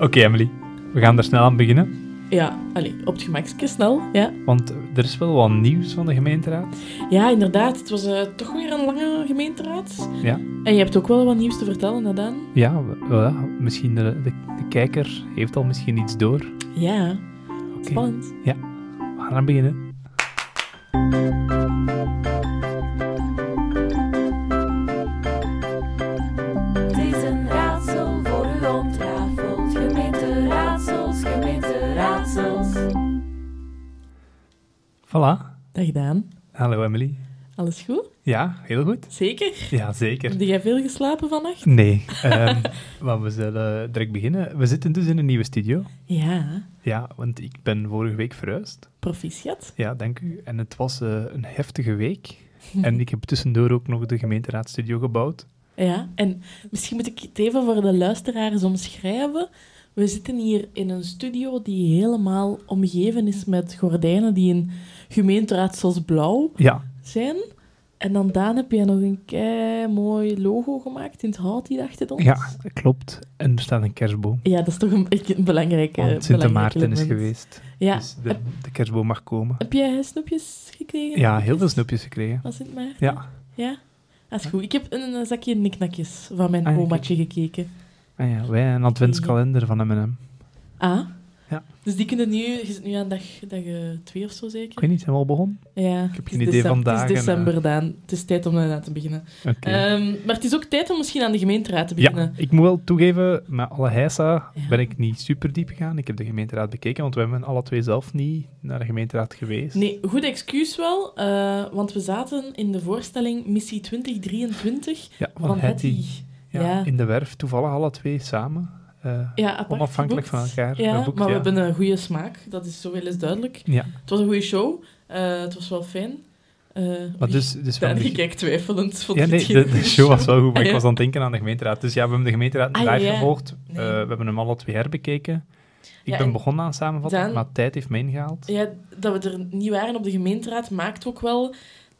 Oké, Emily. We gaan er snel aan beginnen. Ja, allee, op het gemakje snel, ja. Want er is wel wat nieuws van de gemeenteraad. Ja, inderdaad. Het was eh, toch weer een lange gemeenteraad. Ja. En je hebt ook wel wat nieuws te vertellen, Nadan. Ja, ja, misschien de, de, de kijker heeft al misschien iets door. Ja, Oké, spannend. we gaan aan beginnen. Dag Voilà. gedaan. Hallo, Emily. Alles goed? Ja, heel goed. Zeker? Ja, zeker. Heb jij veel geslapen vannacht? Nee, ehm, maar we zullen direct beginnen. We zitten dus in een nieuwe studio. Ja, Ja, want ik ben vorige week verhuisd. proficiat. Ja, dank u. En het was eh, een heftige week. En ik heb tussendoor ook nog de gemeenteraadstudio gebouwd. Ja, en misschien moet ik het even voor de luisteraars omschrijven. We zitten hier in een studio die helemaal omgeven is met gordijnen die in gemeenteraadsels blauw Ja, zijn. En dan Daan heb je nog een kei mooi logo gemaakt in het hout hier achter ons. ja, klopt. En er staat een kerstboom. Ja, dat is toch een, een belangrijke Want Sint Maarten is geweest. Ja. Dus de, de kerstboom mag komen. Heb jij snoepjes gekregen? Ja, heel veel snoepjes gekregen. Was het maar? Ja. Ja? Dat is goed. Ik heb een, een zakje niknakjes van mijn Ah, omaatje gekeken. En ja, wij een adventskalender van M&M. Ah? Ja. Dus die kunnen nu... Je zit nu aan dag, dag eh, twee of zo, zeker? Ik weet niet, zijn we al begonnen? Ja. heb het geen idee van decem- dagen, Het is eh. december, Daan. Het is tijd om daarna te beginnen. Ehm, maar het is ook tijd om misschien aan de gemeenteraad te beginnen. Ja, ik moet wel toegeven, met alle heisa Ja. ben ik niet super diep gegaan. Ik heb de gemeenteraad bekeken, want we hebben alle twee zelf niet naar de gemeenteraad geweest. Nee, goed excuus wel, eh, want we zaten in de voorstelling Missie 2023 Ja, van, van Hetty. Hetty. Ja, Ja. In de werf, toevallig alle twee samen. Eh, Ja, apart onafhankelijk van elkaar. Ja, geboekt, maar we hebben een goede smaak. Dat is zoveel is duidelijk. Ja, Het was een goede show. Eh, het was wel fijn. Eh maar dus, dus de, ik kijk twijfelend. Vond ja, nee, het de, de show was wel goed, maar Ah, ik was aan het denken aan de gemeenteraad. Dus ja, we hebben de gemeenteraad Ah, live ja. gevolgd. Nee. Eh, we hebben hem alle twee herbekeken. Ik Ja, ben en begonnen aan samenvatten, maar tijd heeft me ingehaald. Ja, dat we er niet waren op de gemeenteraad maakt ook wel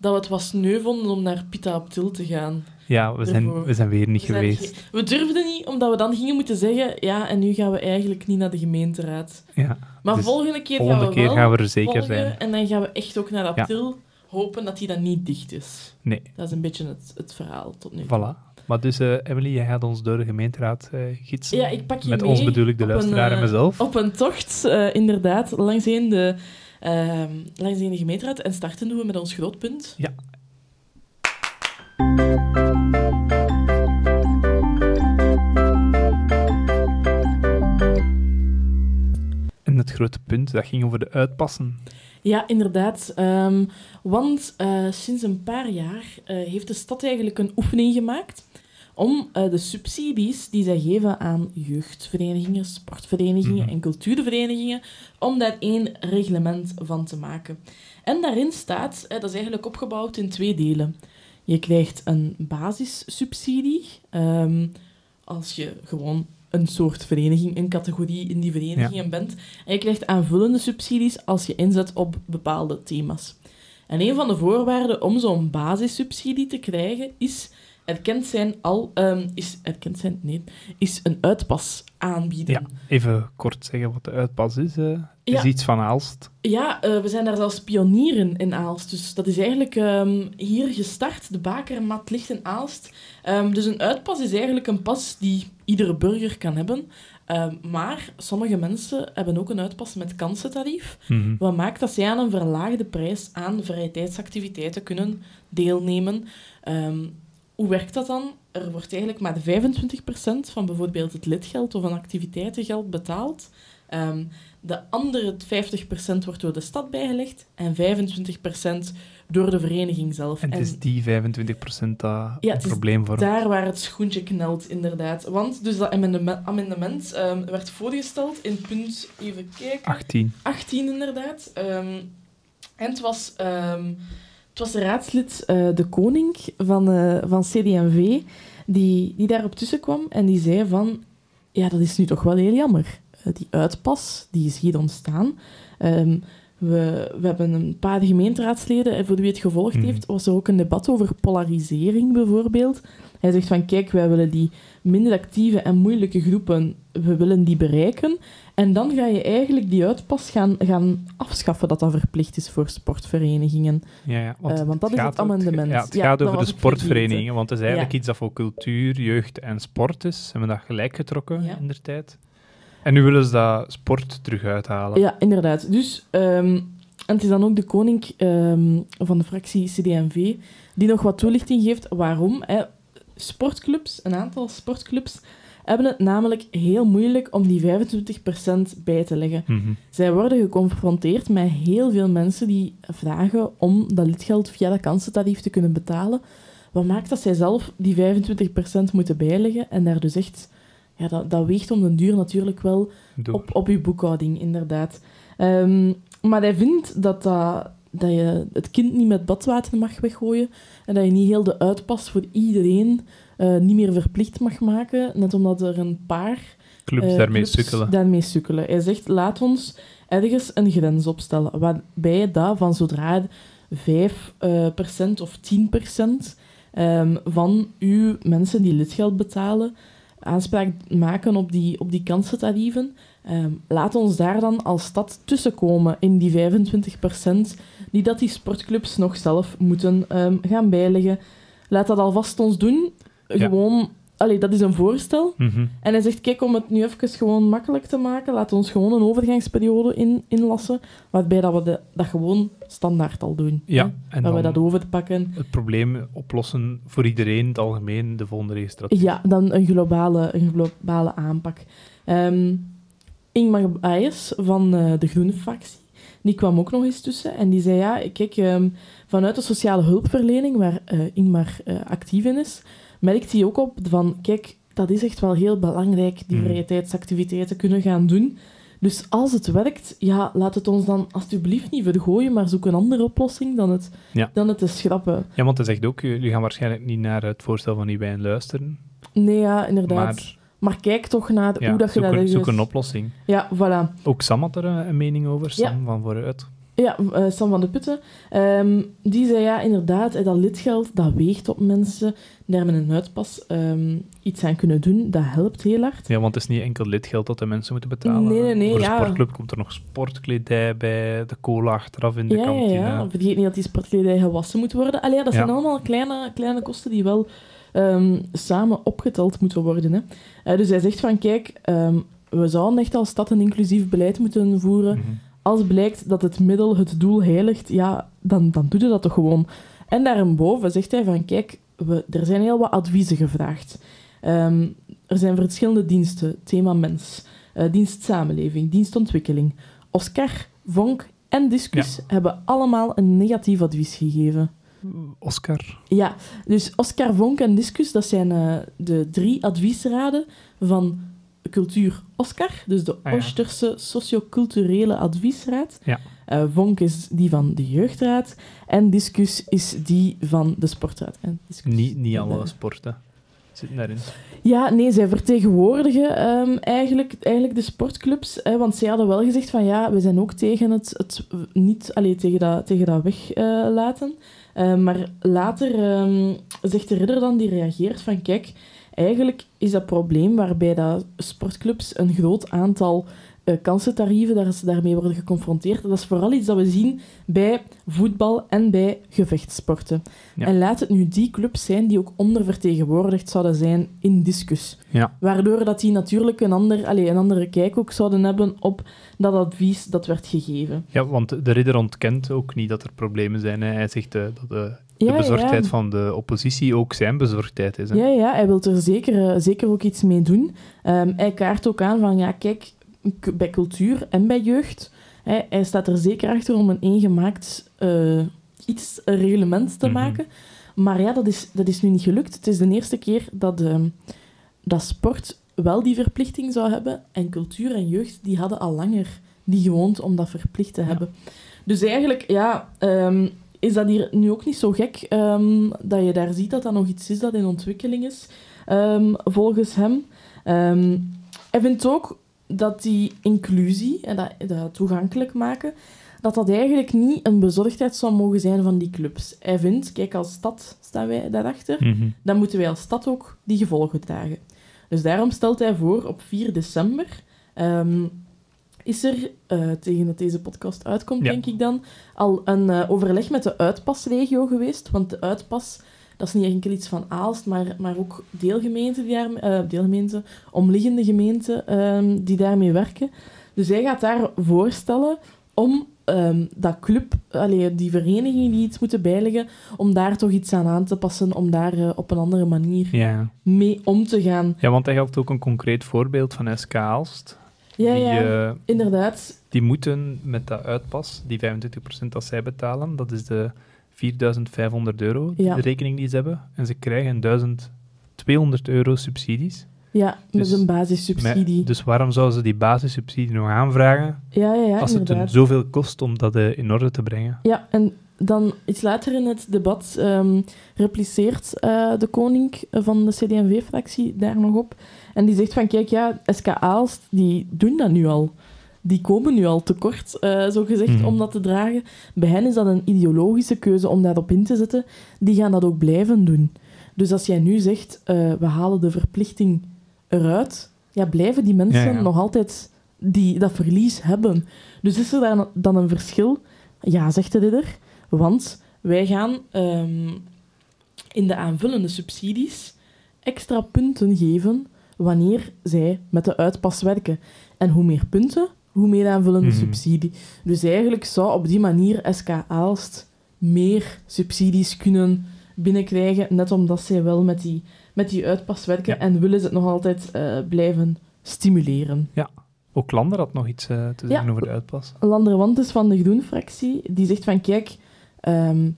dat we het was sneu vonden om naar Pita op Til te gaan. Ja, we zijn, we zijn weer niet We zijn geweest. ge- We durfden niet, omdat we dan gingen moeten zeggen, ja, en nu gaan we eigenlijk niet naar de gemeenteraad. Ja, Maar Dus volgende keer volgende gaan we keer wel gaan we er zeker volgen, zijn. En dan gaan we echt ook naar Ja. Aptil hopen dat die dan niet dicht is. Nee, Dat is een beetje het, het verhaal tot nu toe. voilà. Maar dus, eh, Emily, jij gaat ons door de gemeenteraad eh, gidsen. Ja, ik pak je Met mee ons bedoel ik de op luisteraar en eh, mezelf. Op een tocht, eh, inderdaad, langs heen de, ehm langs heen de gemeenteraad. En starten doen we met ons grootpunt. Ja. En het grote punt, dat ging over de uitpassen. Ja, inderdaad. Ehm, want eh, sinds een paar jaar eh, heeft de stad eigenlijk een oefening gemaakt om eh, de subsidies die zij geven aan jeugdverenigingen, sportverenigingen Mhm. en cultuurverenigingen, om daar één reglement van te maken. En daarin staat, eh, dat is eigenlijk opgebouwd in twee delen. Je krijgt een basissubsidie ehm, als je gewoon een soort vereniging, een categorie in die verenigingen bent. En je krijgt aanvullende subsidies als je inzet op bepaalde thema's. En een van de voorwaarden om zo'n basissubsidie te krijgen is erkend zijn al... ehm, is erkend zijn? Nee. Is een uitpas aanbieden. Ja, even kort zeggen wat de uitpas is. is iets van Aalst. Ja, eh, we zijn daar zelfs pionieren in Aalst. Dus dat is eigenlijk ehm, hier gestart. De bakermat ligt in Aalst. Ehm, dus een uitpas is eigenlijk een pas die iedere burger kan hebben. Maar sommige mensen hebben ook een uitpas met kansentarief. Mhm. Wat maakt dat zij aan een verlaagde prijs aan vrije tijdsactiviteiten kunnen deelnemen. Hoe werkt dat dan? Er wordt eigenlijk maar 25% van bijvoorbeeld het lidgeld of een activiteitengeld betaald. Ehm, de andere 50% wordt door de stad bijgelegd en 25% door de vereniging zelf. En het is die 25% dat Ja, het probleem vormt. daar waar het schoentje knelt, inderdaad. Want dus dat amendement, ehm, werd voorgesteld in punt, even kijken, 18. 18 inderdaad. Ehm, en het was, het was de raadslid eh, De Koning van, eh, van CD&V die, die daarop tussen kwam en die zei van... Ja, dat is nu toch wel heel jammer. Eh, die uitpas, die is hier ontstaan. Ehm, we, we hebben een paar gemeenteraadsleden, en voor wie het gevolgd Mhm. heeft, was er ook een debat over polarisering bijvoorbeeld. Hij zegt van, kijk, wij willen die minder actieve en moeilijke groepen, we willen die bereiken. En dan ga je eigenlijk die uitpas gaan, gaan afschaffen dat dat verplicht is voor sportverenigingen. Ja, ja, Eh, want dat is het amendement. Ja, het Ja, gaat over de sportverenigingen, want het is eigenlijk iets dat voor cultuur, jeugd en sport is. Ze hebben dat gelijk getrokken in de tijd. En nu willen ze dat sport terug uithalen. Ja, inderdaad. Dus, ehm, en het is dan ook de koning ehm, van de fractie CD&V die nog wat toelichting geeft waarom. Hè. Sportclubs, een aantal sportclubs, hebben het namelijk heel moeilijk om die 25% bij te leggen. Mhm. Zij worden geconfronteerd met heel veel mensen die vragen om dat lidgeld via dat kansentarief te kunnen betalen. Wat maakt dat zij zelf die 25% moeten bijleggen en daar dus echt... Ja, dat, dat weegt om den duur natuurlijk wel Door. op, op je boekhouding, inderdaad. Ehm, maar hij vindt dat, dat, dat je het kind niet met badwater mag weggooien en dat je niet heel de uitpas voor iedereen eh, niet meer verplicht mag maken, net omdat er een paar Clubs eh, daarmee clubs sukkelen. daarmee sukkelen. Hij zegt, laat ons ergens een grens opstellen, waarbij dat van zodra 5% of 10% ehm, van uw mensen die lidgeld betalen, aanspraak maken op die, op die kansentarieven, ehm, laat ons daar dan als stad tussenkomen in die 25% die dat die sportclubs nog zelf moeten ehm, gaan bijleggen. Laat dat alvast ons doen. Gewoon, allee, dat is een voorstel. Mhm. En hij zegt, kijk, om het nu even gewoon makkelijk te maken, laat ons gewoon een overgangsperiode in, inlassen, waarbij dat we de, dat gewoon standaard al doen. Ja, hè. en dat we dat overpakken. het probleem oplossen voor iedereen in het algemeen, de volgende registratie. Ja, dan een globale, een globale aanpak. Ehm Ingmar Ayers van eh, de Groene fractie, die kwam ook nog eens tussen en die zei, ja, kijk, ehm, vanuit de sociale hulpverlening, waar eh, Ingmar eh, actief in is, merkt hij ook op van, kijk, dat is echt wel heel belangrijk, die Mhm. vrije tijdsactiviteiten kunnen gaan doen. Dus als het werkt, ja, laat het ons dan alsjeblieft niet vergooien, maar zoek een andere oplossing dan het, Ja. dan het te schrappen. Ja, want hij zegt ook, jullie gaan waarschijnlijk niet naar het voorstel van Iwijn luisteren, Nee, ja, inderdaad. maar Maar, kijk toch naar ja, hoe dat je dat zoek een oplossing. Ja, voilà. Ook Sam had er eh, een mening over, Sam van vooruit. Ja, eh, Sam van de Putten. ehm, die zei ja, inderdaad, dat lidgeld, dat weegt op mensen. Daar met een uitpas ehm, iets aan kunnen doen, dat helpt heel hard. Ja, want het is niet enkel lidgeld dat de mensen moeten betalen. Nee, nee, nee, Voor de ja. sportclub komt er nog sportkledij bij, de cola achteraf in de Ja, kantine. ja. Vergeet niet dat die sportkledij gewassen moet worden. Allee, dat zijn Ja. allemaal kleine, kleine kosten die wel ehm, samen opgeteld moeten worden. Hè. Eh, dus hij zegt van, kijk, we zouden echt als stad een inclusief beleid moeten voeren. Mhm. Als blijkt dat het middel het doel heiligt, ja, dan, dan doe je dat toch gewoon. En daarboven zegt hij van, kijk, we, er zijn heel wat adviezen gevraagd. Ehm, er zijn verschillende diensten, thema mens, eh, dienst samenleving, dienstontwikkeling. Oscar, Vonk en Discus hebben allemaal een negatief advies gegeven. Oscar. Ja, dus Oscar Vonk en Discus, dat zijn eh, de drie adviesraden van Cultuur Oscar, dus de Ah, ja. Oosterse Socioculturele Adviesraad. Ja. Eh, Vonk is die van de Jeugdraad en Discus is die van de Sportraad. En Niet, niet de- alle sporten zitten daarin. Ja, nee, zij vertegenwoordigen ehm, eigenlijk, eigenlijk de sportclubs. Hè, want zij hadden wel gezegd van ja, we zijn ook tegen het, het niet allee, tegen dat, tegen dat weglaten. Eh, maar later ehm, zegt de ridder dan, die reageert van kijk, eigenlijk is dat probleem waarbij dat sportclubs een groot aantal kansentarieven daar ze daarmee worden geconfronteerd. Dat is vooral iets dat we zien bij voetbal en bij gevechtssporten. Ja. En laat het nu die clubs zijn die ook ondervertegenwoordigd zouden zijn in discus. Ja. Waardoor dat die natuurlijk een, ander, allez, een andere kijk ook zouden hebben op dat advies dat werd gegeven. Ja, want de ridder ontkent ook niet dat er problemen zijn. hè. Hij zegt eh, dat de, de Ja, bezorgdheid ja. van de oppositie ook zijn bezorgdheid is. Hè. Ja, ja, hij wil er zeker, eh, zeker ook iets mee doen. Ehm, hij kaart ook aan van, ja, kijk, bij cultuur en bij jeugd, hè, hij staat er zeker achter om een eengemaakt eh, iets, een reglement te Mhm. maken. Maar ja, dat is, dat is nu niet gelukt. Het is de eerste keer dat, ehm, dat sport wel die verplichting zou hebben. En cultuur en jeugd, die hadden al langer die gewoond om dat verplicht te hebben. Dus eigenlijk, ja, ehm, is dat hier nu ook niet zo gek ehm, dat je daar ziet dat dat nog iets is dat in ontwikkeling is, volgens hem. Hij vindt ook dat die inclusie en dat, dat toegankelijk maken, dat dat eigenlijk niet een bezorgdheid zou mogen zijn van die clubs. Hij vindt, kijk, als stad staan wij daarachter, Mhm. dan moeten wij als stad ook die gevolgen dragen. Dus daarom stelt hij voor op 4 december. ehm, is er, eh, tegen dat deze podcast uitkomt, Ja. denk ik dan, al een eh, overleg met de uitpasregio geweest. Want de uitpas, dat is niet enkel iets van Aalst, maar, maar ook deelgemeenten, die daar, eh, deelgemeenten omliggende gemeenten ehm, die daarmee werken. Dus hij gaat daar voorstellen om ehm, dat club, allee, die verenigingen die iets moeten bijleggen, om daar toch iets aan aan te passen, om daar eh, op een andere manier Ja. mee om te gaan. ja, want hij had ook een concreet voorbeeld van SK Aalst. Ja, die, ja, eh, inderdaad. die moeten met dat uitpas, die 25% dat zij betalen, dat is de 4500 euro, Ja. de rekening die ze hebben. En ze krijgen 1200 euro subsidies. Ja, met dus een basissubsidie. Met- dus waarom zouden ze die basissubsidie nog aanvragen ja, ja, ja, als het inderdaad. zoveel kost om dat eh, in orde te brengen? Ja, en dan iets later in het debat ehm, repliceert eh, de koning van de CD&V-fractie daar nog op. En die zegt van, kijk, ja, SK Aalst, die doen dat nu al. Die komen nu al tekort, eh zo gezegd, Mhm. om dat te dragen. Bij hen is dat een ideologische keuze om daarop in te zetten. Die gaan dat ook blijven doen. Dus als jij nu zegt, eh, we halen de verplichting eruit, ja, blijven die mensen Ja, ja. nog altijd die, dat verlies hebben. Dus is er dan, dan een verschil? Ja, zegt de ridder. Want wij gaan ehm, in de aanvullende subsidies extra punten geven wanneer zij met de uitpas werken. En hoe meer punten, hoe meer aanvullende Mhm. subsidie. Dus eigenlijk zou op die manier SK Aalst meer subsidies kunnen binnenkrijgen, net omdat zij wel met die, met die uitpas werken Ja. en willen ze het nog altijd eh, blijven stimuleren. Ook Lander had nog iets eh, te Ja. zeggen over de uitpas. Landerwantes van de Groen-fractie, die zegt van kijk, ehm,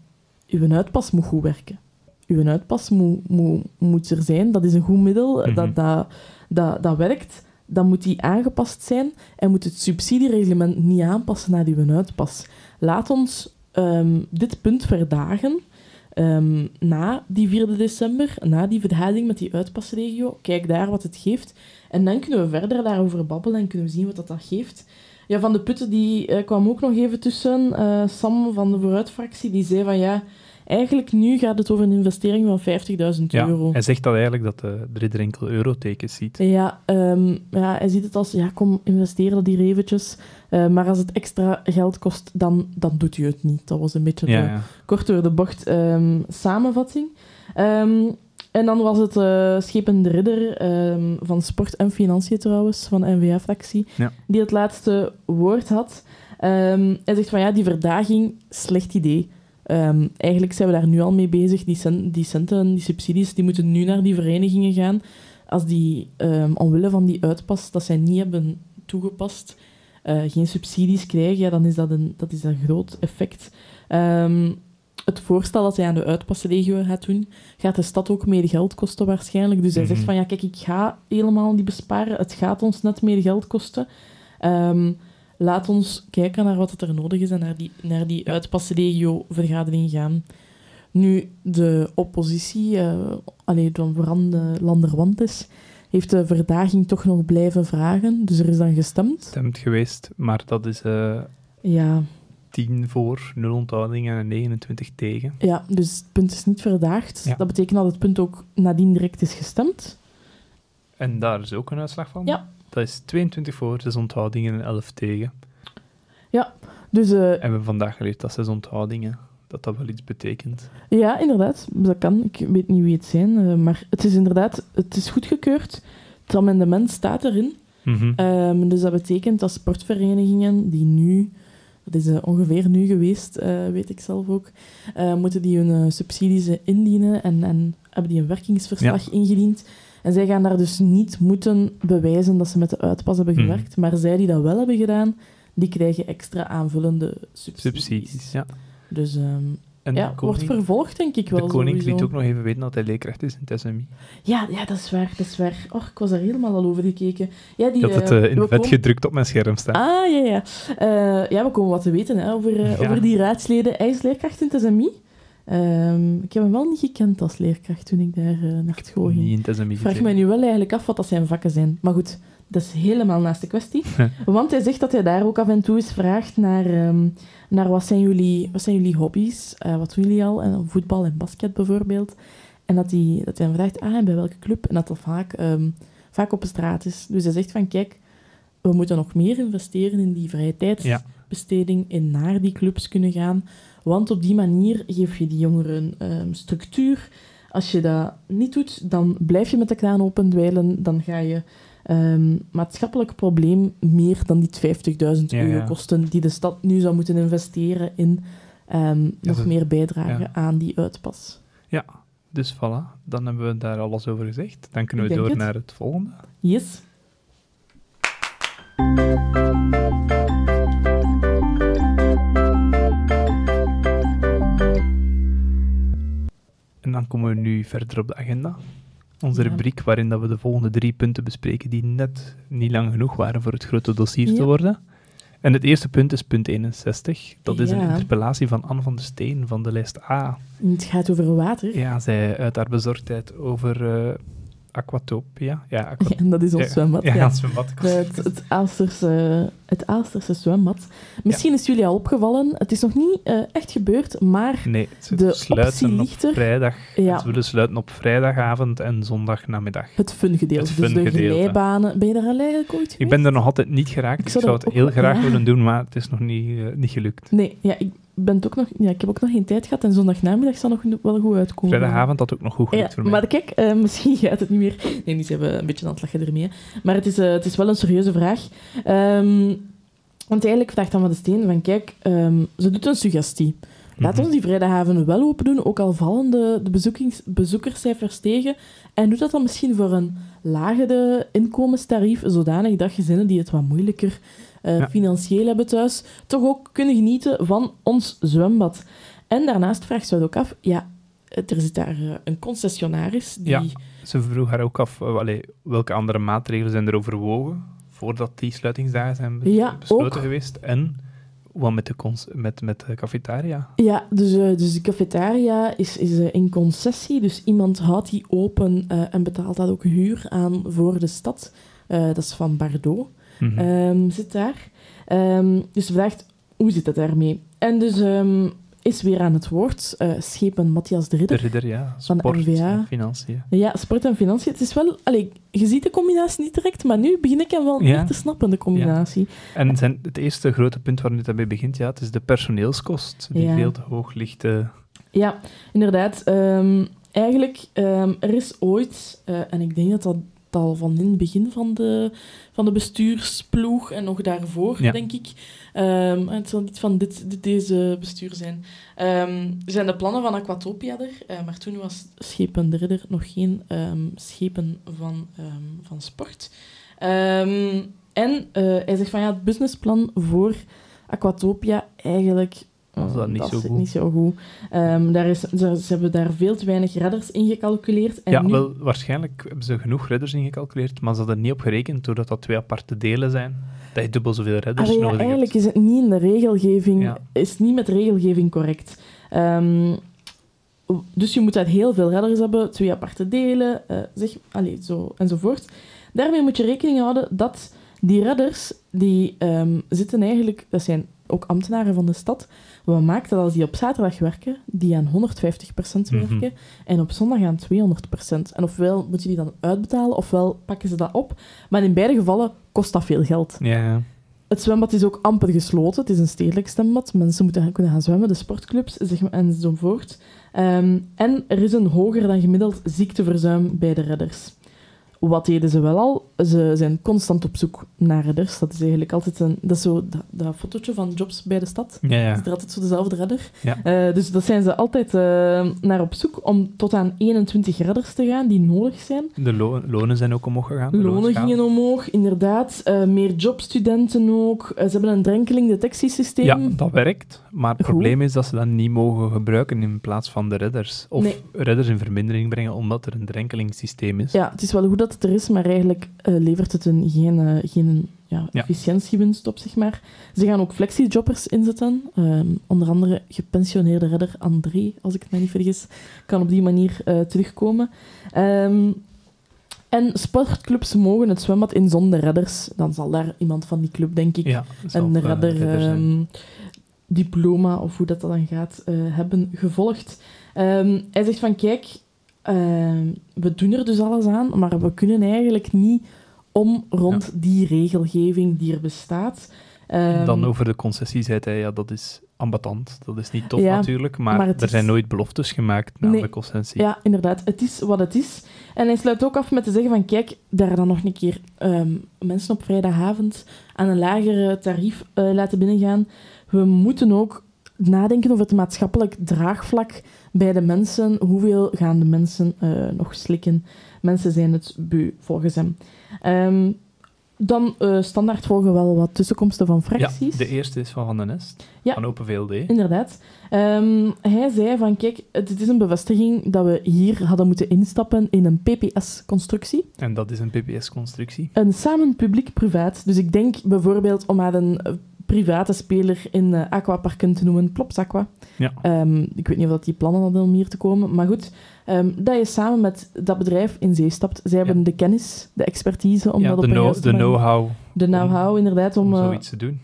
uw uitpas moet goed werken. Uw uitpas moet, moet, moet er zijn, dat is een goed middel, Mhm. dat, dat, dat, dat werkt. Dan moet die aangepast zijn en moet het subsidiereglement niet aanpassen naar uw uitpas. Laat ons ehm, dit punt verdagen ehm, na die 4 december, na die vergadering met die uitpasregio. Kijk daar wat het geeft. En dan kunnen we verder daarover babbelen en kunnen we zien wat dat, dat geeft. Ja, Van de Putten die, eh, kwam ook nog even tussen. Eh, Sam van de Vooruitfractie die zei van ja, eigenlijk nu gaat het over een investering van 50.000 Ja, euro. hij zegt dat eigenlijk dat de, de ridder enkel eurotekens ziet. Ja, ehm, ja, hij ziet het als, ja, kom, investeer dat hier eventjes. Eh, maar als het extra geld kost, dan, dan doet u het niet. Dat was een beetje Ja, de ja. kort door de bocht ehm, samenvatting. Ehm, en dan was het eh Schepende Ridder van Sport en Financiën trouwens, van de NVA-fractie, Ja. die het laatste woord had. Hij zegt van ja, die verdaging, slecht idee. Ehm, eigenlijk zijn we daar nu al mee bezig. Die, cent, die centen, die subsidies, die moeten nu naar die verenigingen gaan. Als die ehm, omwille van die uitpas, dat zij niet hebben toegepast, eh, geen subsidies krijgen, ja, dan is dat een, dat is een groot effect. Ehm, het voorstel dat hij aan de uitpasregio gaat doen, gaat de stad ook meer geld kosten waarschijnlijk. Dus hij Mhm. zegt van, ja, kijk, ik ga helemaal niet besparen. Het gaat ons net meer geld kosten. Ehm, laat ons kijken naar wat het er nodig is en naar die, naar die uitpasregio-vergadering gaan. Nu, de oppositie, eh alleen dan vooral de Landerwantes, heeft de verdaging toch nog blijven vragen. Dus er is dan gestemd. Stemt geweest, maar dat is eh Ja, 10 voor, 0 onthoudingen en 29 tegen. Ja, dus het punt is niet verdaagd. Ja. Dat betekent dat het punt ook nadien direct is gestemd. En daar is ook een uitslag van. Ja. Dat is 22 voor, 6 onthoudingen en 11 tegen. Dus eh, En we hebben vandaag geleerd dat 6 onthoudingen, dat dat wel iets betekent. ja, inderdaad, dat kan. Ik weet niet wie het zijn, eh, maar het is inderdaad, het is goedgekeurd. Het amendement staat erin. Mhm. Ehm, dus dat betekent dat sportverenigingen die nu, dat is eh, ongeveer nu geweest, weet ik zelf ook, moeten die hun subsidies indienen en, en hebben die een werkingsverslag ingediend. En zij gaan daar dus niet moeten bewijzen dat ze met de uitpas hebben Mhm. gewerkt, maar zij die dat wel hebben gedaan, die krijgen extra aanvullende subsidies. Subsidies, ja. Dus ehm, En ja, de wordt koning, vervolgd, denk ik wel. de koning sowieso. liet ook nog even weten dat hij leerkracht is in het SMI. Ja, ja, dat is waar, dat is waar. Och, ik was er helemaal al over gekeken. Ja, die, Ik had het eh, eh, in vet komen- gedrukt op mijn scherm staan. Ah, ja, ja. Eh, ja, we komen wat te weten hè, over, Ja. over die raadsleden. Hij is leerkracht in het SMI. Ehm, ik heb hem wel niet gekend als leerkracht toen ik daar eh, naar school ging. Ik vraag mij nu wel eigenlijk af wat dat zijn vakken zijn. Maar goed, Dat is helemaal naast de kwestie. Want hij zegt dat hij daar ook af en toe eens vraagt naar, ehm, naar wat, zijn jullie, wat zijn jullie hobby's? Eh, wat doen jullie al? En voetbal en basket bijvoorbeeld. En dat hij, dat hij dan vraagt, ah, en bij welke club? En dat dat vaak, ehm, vaak op de straat is. Dus hij zegt van, kijk, we moeten nog meer investeren in die vrije tijdsbesteding en naar die clubs kunnen gaan. Want op die manier geef je die jongeren ehm, structuur. Als je dat niet doet, dan blijf je met de kraan open dweilen. Dan ga je ehm, maatschappelijk probleem meer dan die 50.000 Ja, euro kosten die de stad nu zou moeten investeren in ehm, nog dat- meer bijdragen aan die uitpas. Ja, dus voilà. Dan hebben we daar alles over gezegd. Dan kunnen we door het. naar het volgende. Yes. Dan komen we nu verder op de agenda. Onze Ja. rubriek waarin dat we de volgende drie punten bespreken die net niet lang genoeg waren voor het grote dossier te worden. En het eerste punt is punt 61. Dat is een interpellatie van Anne van der Steen van de lijst A. Het gaat over water. Ja, zij uit haar bezorgdheid over eh, Aquatopia. Ja, aqua- En dat is ons ja, zwembad. Ja, ja. het zwembad. De- Het, het, Aalsterse, het Aalsterse zwembad. Misschien is jullie al opgevallen, het is nog niet eh, echt gebeurd, maar Nee, De sluiten op vrijdag. Ja. Ze willen sluiten op vrijdagavond en zondagnamiddag. het fungedeelte, Het dus de glijbanen. Ben je daar al eigenlijk ooit geweest? Ik ben er nog altijd niet geraakt. Ik Ik zou het heel graag ja. willen doen, maar het is nog niet, eh, niet gelukt. Nee, ja, ik, ben ook nog, ja, ik heb ook nog geen tijd gehad en zondagnamiddag zal nog wel goed uitkomen. Vrijdagavond had ook nog goed gelukt Ja, voor mij. maar kijk, eh, misschien gaat het niet meer. Nee, die zijn we een beetje aan het lachen ermee. hè. Maar het is, eh, het is wel een serieuze vraag. Ehm, want eigenlijk vraagt dan van de Steen van, kijk, ehm, ze doet een suggestie. Laat Mhm. ons die vrijdagavond wel open doen, ook al vallen de, de bezoekerscijfers tegen. En doe dat dan misschien voor een lagere inkomenstarief, zodanig dat gezinnen die het wat moeilijker eh, Ja. financieel hebben thuis, toch ook kunnen genieten van ons zwembad. En daarnaast vraagt ze het ook af, ja, er zit daar eh, een concessionaris die... Ja. Ze vroeg haar ook af eh, allee, welke andere maatregelen zijn er overwogen voordat die sluitingsdagen zijn be- Ja, besloten ook. geweest. En wat met de, met, met de cafetaria. Ja, dus, dus de cafetaria is, is in concessie. Dus iemand houdt die open en betaalt dat ook huur aan voor de stad. Dat is van Bardot. Mhm. Ehm, zit daar. Ehm, dus ze vraagt, hoe zit het daarmee? En dus ehm, is weer aan het woord eh, schepen Matthias de de Ridder. ridder, ja. van Sport, NVA. en financiën. Ja, sport en financiën. Het is wel... Allee, je ziet de combinatie niet direct, maar nu begin ik hem wel Ja. meer te snappen, de combinatie. En zijn, het eerste grote punt waar het mee begint, ja, het is de personeelskost, die Ja. veel te hoog ligt. eh. Ja, inderdaad. Eigenlijk, ehm, er is ooit, eh, en ik denk dat dat al van in het begin van de, van de bestuursploeg en nog daarvoor, Ja. denk ik. ehm, het zal niet van dit, dit, deze bestuur zijn. ehm, zijn de plannen van Aquatopia er, eh, maar toen was Schepen de Ridder nog geen ehm, schepen van, van sport. En eh, hij zegt van ja, het businessplan voor Aquatopia eigenlijk Was dat eh, niet zo goed? niet zo goed. Ehm, daar is, ze, ze hebben daar veel te weinig redders in gecalculeerd. En ja, nu, wel, waarschijnlijk hebben ze genoeg redders ingecalculeerd, maar ze hadden er niet op gerekend, doordat dat twee aparte delen zijn, dat je dubbel zoveel redders Allee, ja, nodig eigenlijk hebt. is het niet in de regelgeving, Ja. is niet met regelgeving correct. Ehm, dus je moet uit heel veel redders hebben, twee aparte delen, eh, zeg, allee, zo, enzovoort. Daarmee moet je rekening houden dat die redders, die ehm, zitten eigenlijk, dat zijn ook ambtenaren van de stad, wat maakt dat als die op zaterdag werken, die aan 150% Mhm. werken en op zondag aan 200%. En ofwel moet je die dan uitbetalen, ofwel pakken ze dat op. Maar in beide gevallen kost dat veel geld. Het zwembad is ook amper gesloten. Het is een stedelijk zwembad. Mensen moeten gaan- kunnen gaan zwemmen, de sportclubs zeg maar, enzovoort. Ehm, en er is een hoger dan gemiddeld ziekteverzuim bij de redders. Wat deden ze wel al? Ze zijn constant op zoek naar redders. Dat is eigenlijk altijd een... Dat is zo dat, dat fotootje van jobs bij de stad. ja, ja. Is er altijd zo dezelfde redder. Ja. Eh, dus dat zijn ze altijd eh, naar op zoek om tot aan 21 redders te gaan die nodig zijn. De lo- lonen zijn ook omhoog gegaan. de Lonen loonschaal. gingen omhoog, inderdaad. Eh, meer jobstudenten ook. Ze hebben een drenkeling-detectiesysteem. Ja, dat werkt. Maar het Goed. probleem is dat ze dat niet mogen gebruiken in plaats van de redders. Of Nee. redders in vermindering brengen omdat er een drenkelingssysteem is. Ja, het is wel goed dat het er is, maar eigenlijk eh, levert het een, geen, eh, geen ja, efficiëntiewinst op, zeg maar. Ze gaan ook flexi-jobbers inzetten. Ehm, onder andere gepensioneerde redder André, als ik het me niet vergis, kan op die manier eh, terugkomen. Ehm, En sportclubs mogen het zwembad in zonder redders. Dan zal daar iemand van die club, denk ik, Ja, een redder ehm, diploma, of hoe dat dan gaat, hebben gevolgd. Hij zegt van, kijk, ehm, we doen er dus alles aan, maar we kunnen eigenlijk niet om rond die regelgeving die er bestaat. Ehm, Dan over de concessie zei hij, ja, dat is ambetant. Dat is niet tof Ja, natuurlijk, maar, er is- zijn nooit beloftes gemaakt na Nee. de concessie. Ja, inderdaad. Het is wat het is. En hij sluit ook af met te zeggen van, kijk, daar dan nog een keer ehm, mensen op vrijdagavond aan een lager tarief eh, laten binnengaan. We moeten ook nadenken over het maatschappelijk draagvlak bij de mensen. Hoeveel gaan de mensen eh, nog slikken? Mensen zijn het beu, volgens hem. Ehm, dan eh, standaard volgen wel wat tussenkomsten van Ja, fracties. de eerste is van Van den Nest, Ja. van Open VLD. Inderdaad. Ehm, hij zei van, kijk, het is een bevestiging dat we hier hadden moeten instappen in een PPS-constructie. En dat is een PPS-constructie. Een samen publiek-privaat. Dus ik denk bijvoorbeeld om maar een eh, private speler in eh, aquaparken te noemen, Plops Aqua. Ja. Ehm, ik weet niet of dat die plannen hadden om hier te komen, maar goed. ehm, dat je samen met dat bedrijf in zee stapt. Zij hebben Ja. de kennis, de expertise om ja, dat op know- juiste de know-how De know-how, inderdaad. Om, om eh, zoiets te doen.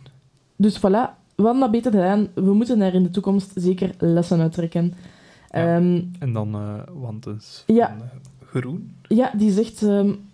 dus voilà, we hadden dat beter gedaan. We moeten daar in de toekomst zeker lessen uit trekken. Ja. Ehm, En dan, eh want dus Ja. van, Groen. Ja, die zegt...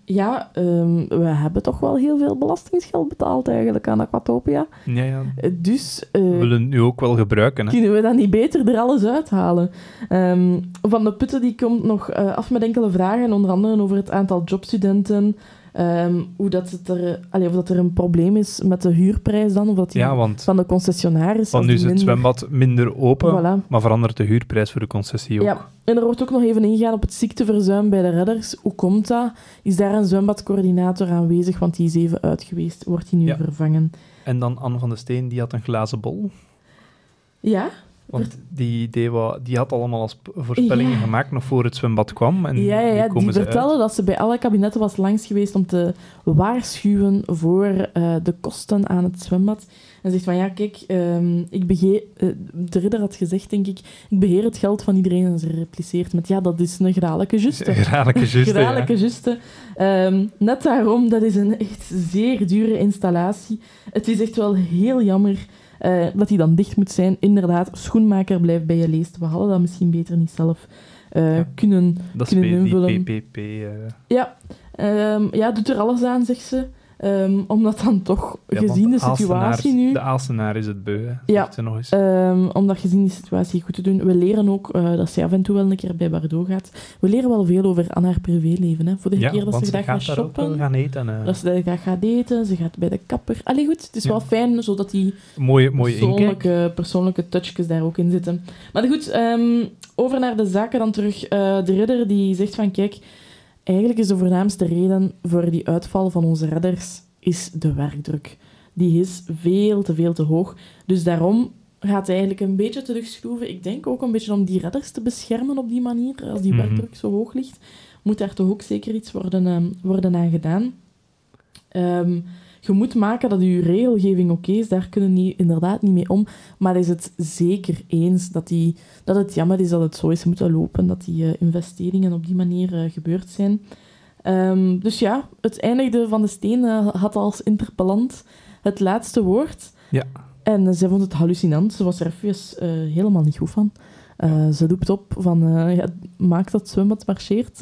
ja, ehm, we hebben toch wel heel veel belastingsgeld betaald eigenlijk aan Aquatopia. Ja, ja. Dus eh, We willen het nu ook wel gebruiken. Hè? kunnen we dan niet beter er alles uithalen? Ehm, Van de Putten die komt nog eh, af met enkele vragen, onder andere over het aantal jobstudenten, ehm, hoe dat het er, allee, of dat er een probleem is met de huurprijs dan, of dat die Ja, want, van de concessionaris... want nu is het minder- zwembad minder open, Voilà. maar verandert de huurprijs voor de concessie ook. Ja, en er wordt ook nog even ingegaan op het ziekteverzuim bij de redders. Hoe komt dat? Is daar een zwembadcoördinator aanwezig? Want die is even uit geweest. Wordt die nu Ja. vervangen? En dan Anne van de Steen, die had een glazen bol. Ja? Want die, wat, die had allemaal als voorspellingen Ja. gemaakt nog voor het zwembad kwam. En ja, Die ze vertelde dat ze bij alle kabinetten was langs geweest om te waarschuwen voor eh, de kosten aan het zwembad. En zegt van, ja, kijk, ehm, ik begeer... eh, de ridder had gezegd, denk ik, ik beheer het geld van iedereen. En ze repliceert met, ja, dat is een graadelijke juste. Ja. Graadelijke juste. Ehm, net daarom, dat is een echt zeer dure installatie. Het is echt wel heel jammer eh, dat die dan dicht moet zijn. Inderdaad, schoenmaker blijft bij je leest. We hadden dat misschien beter niet zelf eh, Ja. kunnen... Dat is kunnen weer die invullen. PPP. eh, Ja, ehm, ja, doet er alles aan, zegt ze. Ehm, omdat dan toch, ja, gezien de situatie nu... De Aalsenaar is het beu, hè, Ja. ze nog eens. Ehm, omdat gezien die situatie goed te doen. We leren ook eh, dat zij af en toe wel een keer bij Bardot gaat. We leren wel veel over aan haar privéleven. Hè. Voor de ja, keer dat ze ze graag gaat gaat shoppen. gaan eten. eh. Dat ze daar graag gaat eten, ze gaat bij de kapper. Allee, goed, het is wel fijn, zodat die Mooie, mooie inkijk. persoonlijke, persoonlijke touchjes daar ook in zitten. Maar goed, ehm, over naar de zaken dan terug. Eh, de ridder die zegt van, kijk, eigenlijk is de voornaamste reden voor die uitval van onze redders is de werkdruk. Die is veel te veel te hoog. Dus daarom gaat hij eigenlijk een beetje terugschroeven. Ik denk ook een beetje om die redders te beschermen op die manier. Als die Mhm. werkdruk zo hoog ligt, moet daar toch ook zeker iets worden, ehm, worden aan gedaan. Ehm, je moet maken dat je regelgeving oké is, daar kunnen we inderdaad niet mee om. Maar is het zeker eens dat, die, dat het jammer is dat het zo is moeten lopen, dat die eh, investeringen op die manier eh, gebeurd zijn. Ehm, dus ja, het eindigde van de steen eh, had als interpellant het laatste woord. Ja. En zij vond het hallucinant. Ze was er even helemaal niet goed van. Ze roept op van, ja, maak dat zwembad marcheert,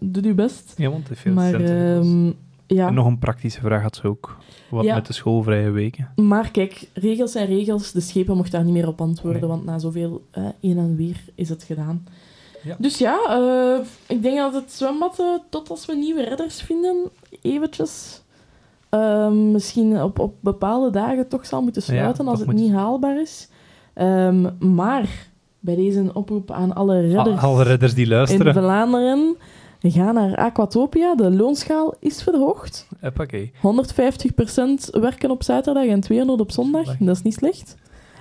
doe je best. Ja, want het heeft veel Maar ehm, ja, En nog een praktische vraag had ze ook. Wat Ja. met de schoolvrije weken. Maar kijk, regels zijn regels. De schepen mochten daar niet meer op antwoorden, Nee. want na zoveel eh een en weer is het gedaan. Ja. Dus ja, eh, ik denk dat het zwembad, eh, tot als we nieuwe redders vinden, eventjes ehm, misschien op, op bepaalde dagen toch zal moeten Ja, sluiten als het moet- niet haalbaar is. Ehm, maar bij deze oproep aan alle redders Al- Alle redders die in luisteren. Vlaanderen, ga naar Aquatopia. De loonschaal is verhoogd. Hoppakee. 150% werken op zaterdag en 200 op zondag. Zondag. Dat is niet slecht.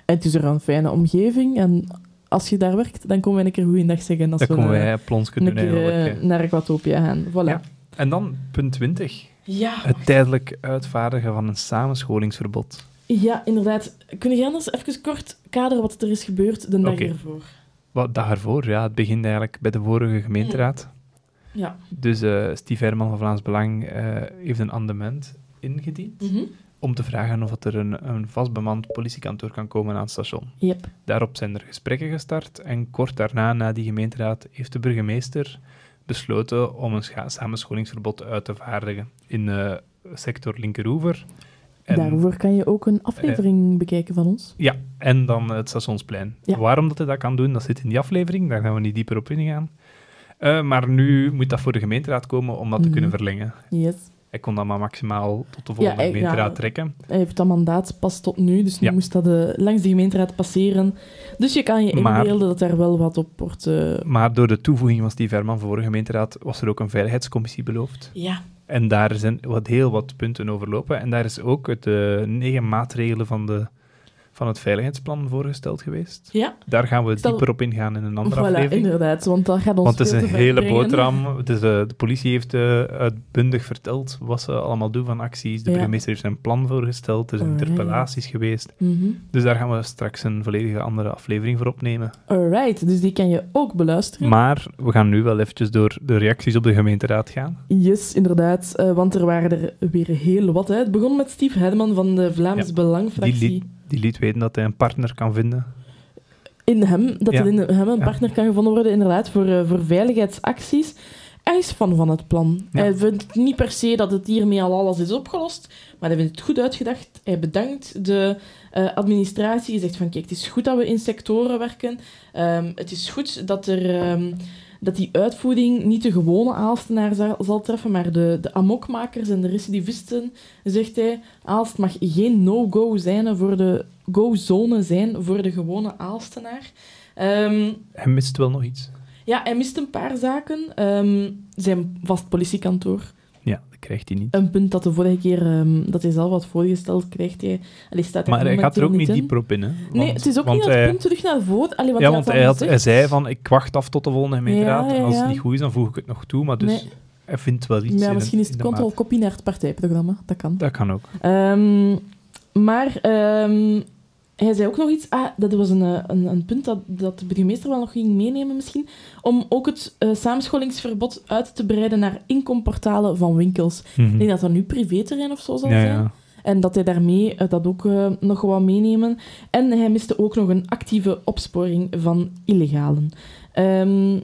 En het is er een fijne omgeving. En als je daar werkt, dan komen wij een keer goeiedag zeggen. Als Dan we komen eh, wij plons kunnen doen keer eh, hè. naar Aquatopia gaan. Voilà. Ja. En dan punt 20. Ja. Het tijdelijk uitvaardigen van een samenscholingsverbod. ja, inderdaad. Kun je anders even kort kaderen wat er is gebeurd de dag Oké. ervoor? Wat dag ervoor, ja, het begint eigenlijk bij de vorige gemeenteraad. Ja. Dus eh Steve Herman van Vlaams Belang eh, heeft een amendement ingediend Mhm. om te vragen of er een, een vastbemand politiekantoor kan komen aan het station. Yep. Daarop zijn er gesprekken gestart en kort daarna, na die gemeenteraad, heeft de burgemeester besloten om een samenscholingsverbod uit te vaardigen in de sector Linkeroever. En, Daarover kan je ook een aflevering bekijken van ons. Ja, en dan het stationsplein. Ja. Waarom dat hij dat kan doen, dat zit in die aflevering, daar gaan we niet dieper op ingaan. Eh, maar nu moet dat voor de gemeenteraad komen om dat te Mhm. kunnen verlengen. Yes. Hij kon dat maar maximaal tot de volgende hij- gemeenteraad ja. trekken. Hij heeft dat mandaat pas tot nu, dus nu Ja. moest dat eh, langs de gemeenteraad passeren. Dus je kan je inbeelden dat daar wel wat op wordt... eh, Maar door de toevoeging van Steve Herman voor de gemeenteraad was er ook een veiligheidscommissie beloofd. Ja. En daar zijn wat, heel wat punten overlopen. En daar is ook het eh, negen maatregelen van, de, van het veiligheidsplan voorgesteld geweest. Ja, Daar gaan we Stel- dieper op ingaan in een andere voilà, aflevering. inderdaad. Want dat gaat ons Want het is een hele brengen. boterham. Het is, eh, de politie heeft eh, uitbundig verteld wat ze allemaal doen van acties. De Ja. burgemeester heeft een plan voorgesteld. Er zijn Alright. interpellaties geweest. Mhm. Dus daar gaan we straks een volledige andere aflevering voor opnemen. Alright, dus die kan je ook beluisteren. Maar we gaan nu wel eventjes door de reacties op de gemeenteraad gaan. Yes, inderdaad. eh, want er waren er weer heel wat. Hè. Het begon met Steve Herman van de Vlaams Ja, Belangfractie. Die liet, weten dat hij een partner kan vinden. In hem, dat Ja. er in hem een Ja. partner kan gevonden worden, inderdaad, voor, eh, voor veiligheidsacties. Hij is fan van het plan. Ja. Hij vindt niet per se dat het hiermee al alles is opgelost, maar hij vindt het goed uitgedacht. Hij bedankt de eh, administratie. Hij zegt van, kijk, het is goed dat we in sectoren werken. Ehm, het is goed dat er... ehm, dat die uitvoering niet de gewone Aalstenaar zal, treffen, maar de, de amokmakers en de recidivisten, zegt hij. Aalst mag geen no-go zijn voor de go-zone zijn voor de gewone Aalstenaar. Ehm, Hij mist wel nog iets. ja, hij mist een paar zaken. Ehm, zijn vast politiekantoor. Ja, dat krijgt hij niet. Een punt dat de vorige keer ehm, dat hij zelf had voorgesteld, krijgt hij... Allee, staat Maar hij gaat er ook niet in. dieper op in. Hè? Nee, het is ook niet dat hij- punt terug naar voren. Allee, wat Ja, hij want hij, had, zei van, ik wacht af tot de volgende gemeenteraad. Ja, ja, en als het niet goed is, dan voeg ik het nog toe. Maar dus Nee. hij vindt wel iets Ja, misschien is het control-kopie naar het partijprogramma. Dat kan. Dat kan ook. Ehm, maar ehm, hij zei ook nog iets. Ah, dat was een, eh, een, een punt dat, dat de burgemeester wel nog ging meenemen misschien. Om ook het eh, samenscholingsverbod uit te breiden naar inkomportalen van winkels. Mhm. Ik denk dat dat nu privéterrein of zo zal ja, zijn. ja. En dat hij daarmee eh, dat ook nog wou meenemen. En hij miste ook nog een actieve opsporing van illegalen. Ehm,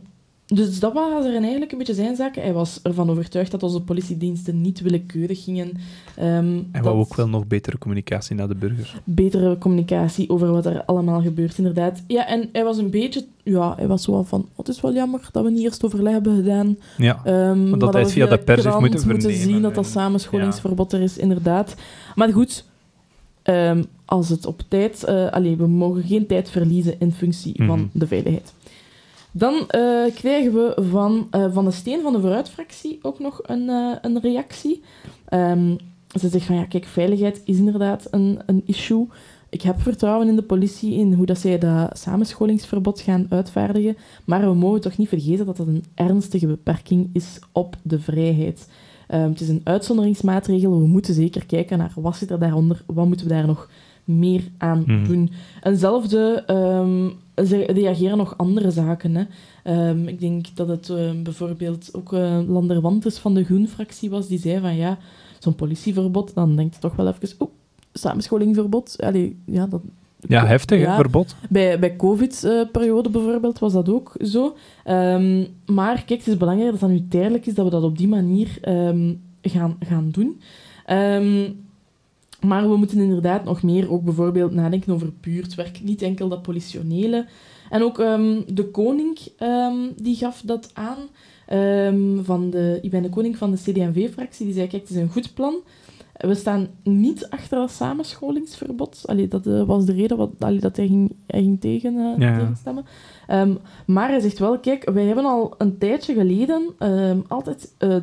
dus dat was er eigenlijk een beetje zijn zaken. Hij was ervan overtuigd dat onze politiediensten niet willekeurig gingen. Ehm, En dat wou ook wel nog betere communicatie naar de burger. Betere communicatie over wat er allemaal gebeurt, inderdaad. Ja, en hij was een beetje... Ja, hij was zo wel van... "Oh, het is wel jammer dat we niet eerst overleg hebben gedaan. Ja. Ehm, maar dat hij via de pers heeft moeten vernemen zien dat dat en- samenscholingsverbod er is, inderdaad. Maar goed, ehm, als het op tijd... eh allee, we mogen geen tijd verliezen in functie Mhm. van de veiligheid. Dan eh, krijgen we van, eh, van de Steen van de Vooruitfractie ook nog een, eh, een reactie. Ehm, ze zegt van, ja, kijk, veiligheid is inderdaad een, een issue. Ik heb vertrouwen in de politie, in hoe dat zij dat samenscholingsverbod gaan uitvaardigen. Maar we mogen toch niet vergeten dat dat een ernstige beperking is op de vrijheid. Ehm, het is een uitzonderingsmaatregel. We moeten zeker kijken naar wat zit er daaronder, wat moeten we daar nog meer aan Mhm. doen. Eenzelfde ehm, ze reageren nog andere zaken. Hè. Ehm, ik denk dat het ehm, bijvoorbeeld ook uh, Lander Wantes van de Groen-fractie was, die zei van ja, zo'n politieverbod, dan denkt je toch wel even, oeh, samenscholingverbod. Allee, ja, dat, Ja, heftig, Ja. verbod. bij, bij COVID-periode bijvoorbeeld was dat ook zo. Maar kijk, het is belangrijk dat dat nu tijdelijk is, dat we dat op die manier gaan, gaan doen. Maar we moeten inderdaad nog meer ook bijvoorbeeld nadenken over buurtwerk. Niet enkel dat politionele. En ook ehm, de koning ehm, die gaf dat aan. Ehm, van de, ik ben de koning van de CD&V-fractie. Die zei, kijk, het is een goed plan. We staan niet achter dat samenscholingsverbod. Allee, dat eh, was de reden wat, allee, dat hij ging, hij ging tegen, eh, Ja. tegenstemmen. Maar hij zegt wel, kijk, wij hebben al een tijdje geleden altijd... eh,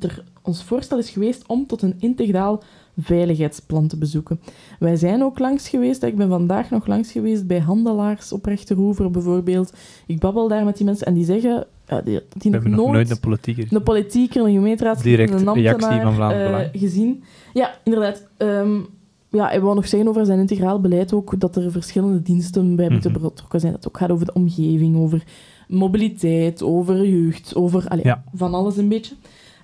er, ons voorstel is geweest om tot een integraal veiligheidsplan te bezoeken. Wij zijn ook langs geweest. Ik ben vandaag nog langs geweest bij handelaars op Rechteroever bijvoorbeeld. Ik babbel daar met die mensen en die zeggen ja, die, nog hebben nog nooit een politieker. een politieker, een gemeenteraad, Direct een ambtenaar reactie van Vlaams eh, gezien. Ja, inderdaad. Ehm, ja, hij wou nog zeggen over zijn integraal beleid ook dat er verschillende diensten bij moeten Mhm. betrokken zijn. Dat het ook gaat over de omgeving, over mobiliteit, over jeugd, over allee, Ja. van alles een beetje.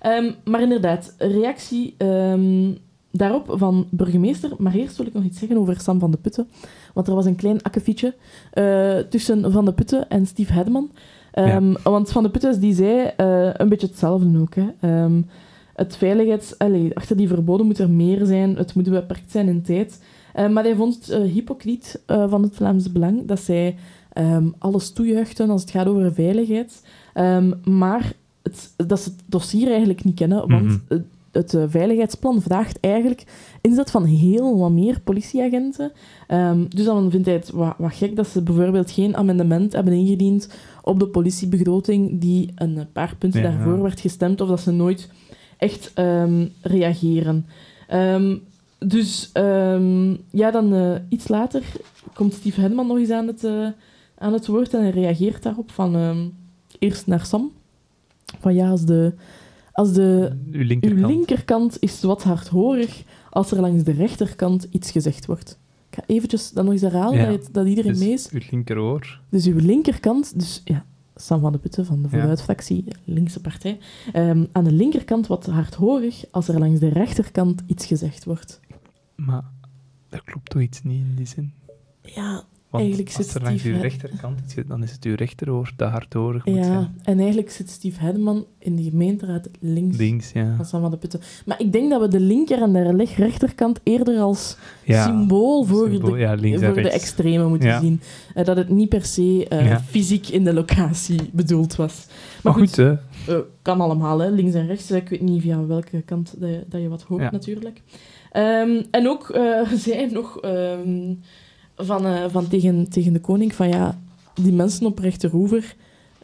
Ehm, maar inderdaad, reactie ehm, daarop van burgemeester. Maar eerst wil ik nog iets zeggen over Sam van de Putten. Want er was een klein akkefietje eh, tussen Van de Putten en Steve Hedman. Ehm, Want Van de Putten die zei eh, een beetje hetzelfde ook. Hè. Ehm, het veiligheids... Allee, achter die verboden moet er meer zijn. Het moet beperkt zijn in tijd. Eh, maar hij vond het eh, hypocriet van het Vlaamse Belang dat zij ehm, alles toejuichten als het gaat over veiligheid. Ehm, maar het, dat ze het dossier eigenlijk niet kennen, want Mhm. Het eh, veiligheidsplan vraagt eigenlijk inzet van heel wat meer politieagenten. Ehm, dus dan vindt hij het wat, wat gek dat ze bijvoorbeeld geen amendement hebben ingediend op de politiebegroting die een paar punten Ja. daarvoor werd gestemd, of dat ze nooit echt ehm, reageren. Ehm, dus ja, dan eh, iets later komt Steve Hedman nog eens aan het, eh, aan het woord en hij reageert daarop van eerst naar Sam. Van ja, als de, als de Uw linkerkant. uw linkerkant is wat hardhorig als er langs de rechterkant iets gezegd wordt. Ik ga eventjes dat nog eens herhalen, Ja. dat, het- dat iedereen Dus mee is. Uw linkeroor. Dus uw linkerkant, dus ja, Sam van de Putten van de Ja. Vooruitfractie, linkse partij. Ehm, aan de linkerkant wat hardhorig als er langs de rechterkant iets gezegd wordt. Maar dat klopt toch iets niet in die zin? Ja, Want Eigenlijk als zit er langs Steve uw rechterkant iets zit, dan is het uw rechteroor dat hardhorig moet ja. zijn. en eigenlijk zit Steve Hedman in de gemeenteraad links Links, ja. van Sam de Putten. Maar ik denk dat we de linker en de rechterkant eerder als ja. symbool voor Symbool, de ja, voor de extreme moeten Ja. zien. Eh, dat het niet per se eh, fysiek in de locatie bedoeld was. Maar goed, eh, kan allemaal, hè. links en rechts. Ik weet niet via welke kant dat je, dat je wat hoort, Ja. natuurlijk. Ehm, en ook zei nog ehm, van, eh, van tegen, tegen de koning van ja, die mensen op rechteroever,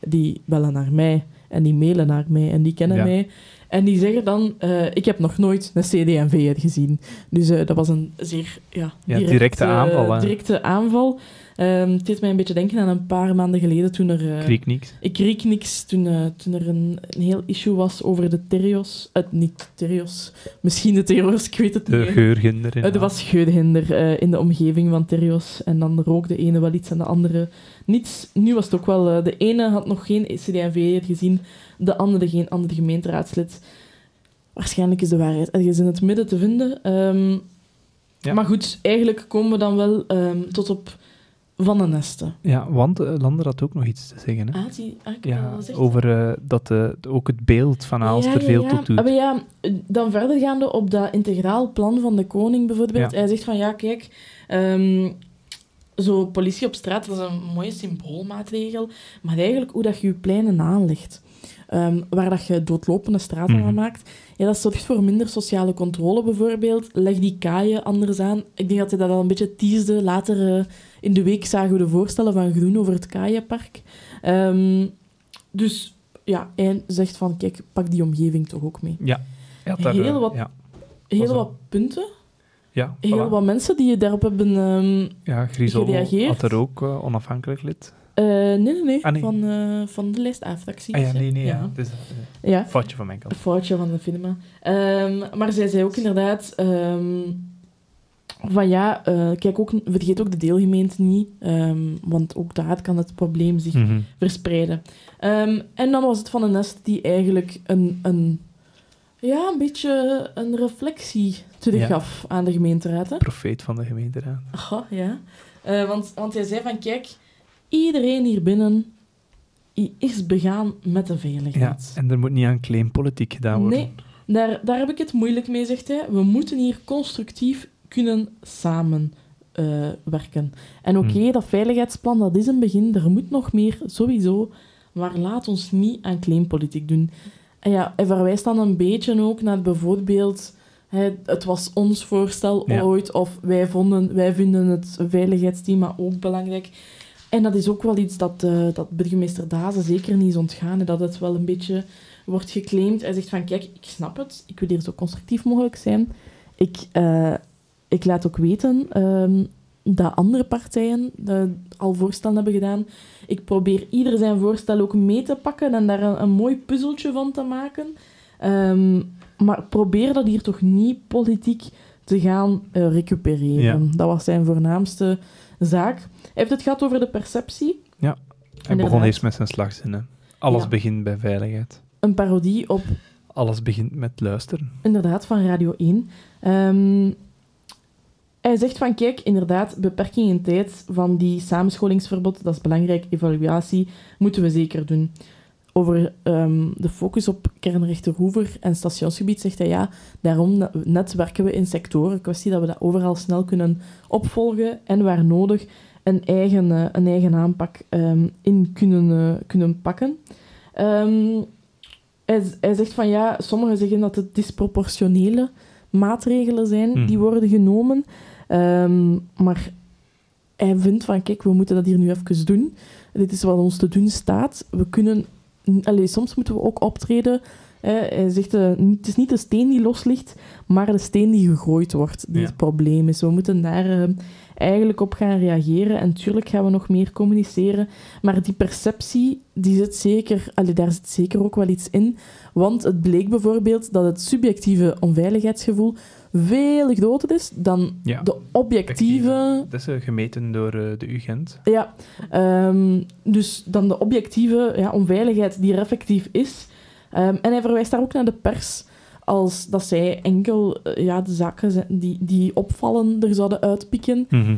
die bellen naar mij en die mailen naar mij en die kennen Ja. mij. En die zeggen dan, eh, ik heb nog nooit een CD&V gezien. Dus eh, dat was een zeer ja, Ja, directe aanval, hè. directe aanval. Ehm, het deed mij een beetje denken aan een paar maanden geleden toen er... eh, Kriek niks. ik riek niks toen, eh, toen er een, een heel issue was over de Terios. Uh, niet Terios, misschien de Terios, ik weet het De niet. geurginder. Eh, er was geurhinder in de omgeving van Terios. En dan rook de ene wel iets en de andere niets. Nu was het ook wel... de ene had nog geen CD&V gezien, de andere geen andere gemeenteraadslid. Waarschijnlijk is de waarheid ergens in het midden te vinden. Ehm, Ja. Maar goed, eigenlijk komen we dan wel ehm, tot op Van den Nesten. Ja, want eh, Lander had ook nog iets te zeggen. Hè? Ah, die, ah, ik ja, over eh, dat eh, ook het beeld van Aalst Ja, ja, veel ja. toe doet. Ah, maar ja, dan verder gaande op dat integraal plan van de koning bijvoorbeeld. Hij zegt van ja, kijk, ehm, zo politie op straat dat is een mooie symboolmaatregel, maar eigenlijk hoe dat je je pleinen aanlegt. ehm, waar dat je doodlopende straten Mhm. aan maakt. Ja, dat zorgt voor minder sociale controle bijvoorbeeld. Leg die kaaien anders aan. Ik denk dat hij dat al een beetje teasde. Later in de week zagen we de voorstellen van Groen over het kaaienpark. Ehm, dus ja, hij zegt van kijk, pak die omgeving toch ook mee. Ja. Daar, Heel wat- Ja, Heel wat punten, ja, heel voilà. wat mensen die daarop hebben... ehm, ja Grisol gereageerd. had er ook eh, onafhankelijk lid. eh, nee, nee, nee, Ah, nee. Van, eh, van de lijst A-fracties. Ah ja, nee, nee, ja. ja. Dus, Ja. foutje van mijn kant. Een foutje van de cinema. Ehm, maar zij zei ook inderdaad van ja, eh, kijk ook, vergeet ook de deelgemeente niet, ehm, want ook daar kan het probleem zich Mhm. verspreiden. Ehm, en dan was het van een nest die eigenlijk een, een, ja, een beetje een reflectie teruggaf aan de gemeenteraad. Hè? Profeet van de gemeenteraad. Aha, ja. Eh, want, want hij zei van, kijk, iedereen hier binnen is begaan met de Ja, veiligheid. en er moet niet aan claimpolitiek gedaan worden. Nee, daar, daar heb ik het moeilijk mee, zegt hij. We moeten hier constructief kunnen samen eh, werken. En oké, Hmm. dat veiligheidsplan, dat is een begin. Er moet nog meer, sowieso. Maar laat ons niet aan claimpolitiek doen. En ja, hij verwijst dan een beetje ook naar bijvoorbeeld... Hè, het was ons voorstel Ja. ooit, of wij, vonden, wij vinden het veiligheidsthema ook belangrijk. En dat is ook wel iets dat, eh, dat burgemeester Dazen zeker niet is ontgaan. Dat het wel een beetje wordt geclaimd. Hij zegt van, kijk, ik snap het. Ik wil hier zo constructief mogelijk zijn. Ik, eh, ik laat ook weten ehm, dat andere partijen al voorstellen hebben gedaan. Ik probeer ieder zijn voorstel ook mee te pakken en daar een, een mooi puzzeltje van te maken. Ehm, maar probeer dat hier toch niet politiek te gaan eh, recupereren. Ja. Dat was zijn voornaamste zaak. Hij heeft het gehad over de perceptie. Ja. Hij begon eerst met zijn slagzinnen. Alles Ja. begint bij veiligheid. Een parodie op Alles begint met luisteren. inderdaad, van Radio 1. Ehm, hij zegt van, kijk, inderdaad, beperking in tijd van die samenscholingsverbod, dat is belangrijk, evaluatie, moeten we zeker doen. Over ehm, de focus op kernrechter Roever en stationsgebied zegt hij, ja, daarom net werken we in sectoren, kwestie dat we dat overal snel kunnen opvolgen en waar nodig een eigen, eh, een eigen aanpak ehm, in kunnen, eh, kunnen pakken. Ehm, hij, hij zegt van ja, sommigen zeggen dat het disproportionele maatregelen zijn Mhm. die worden genomen. Ehm, maar hij vindt van kijk, we moeten dat hier nu even doen. Dit is wat ons te doen staat. We kunnen... Allee, soms moeten we ook optreden. hij zegt, eh, het is niet de steen die los ligt, maar de steen die gegooid wordt, die Ja. het probleem is. We moeten daar eh, eigenlijk op gaan reageren. En tuurlijk gaan we nog meer communiceren. Maar die perceptie, die zit zeker, allee, daar zit zeker ook wel iets in. Want het bleek bijvoorbeeld dat het subjectieve onveiligheidsgevoel veel groter is dan Ja, de objectieve. Dat is eh, gemeten door eh, de UGent. Ja, ehm, dus dan de objectieve ja, onveiligheid die er effectief is. Ehm, en hij verwijst daar ook naar de pers, als dat zij enkel eh, ja, de zaken die, die opvallen er zouden uitpikken. Mhm.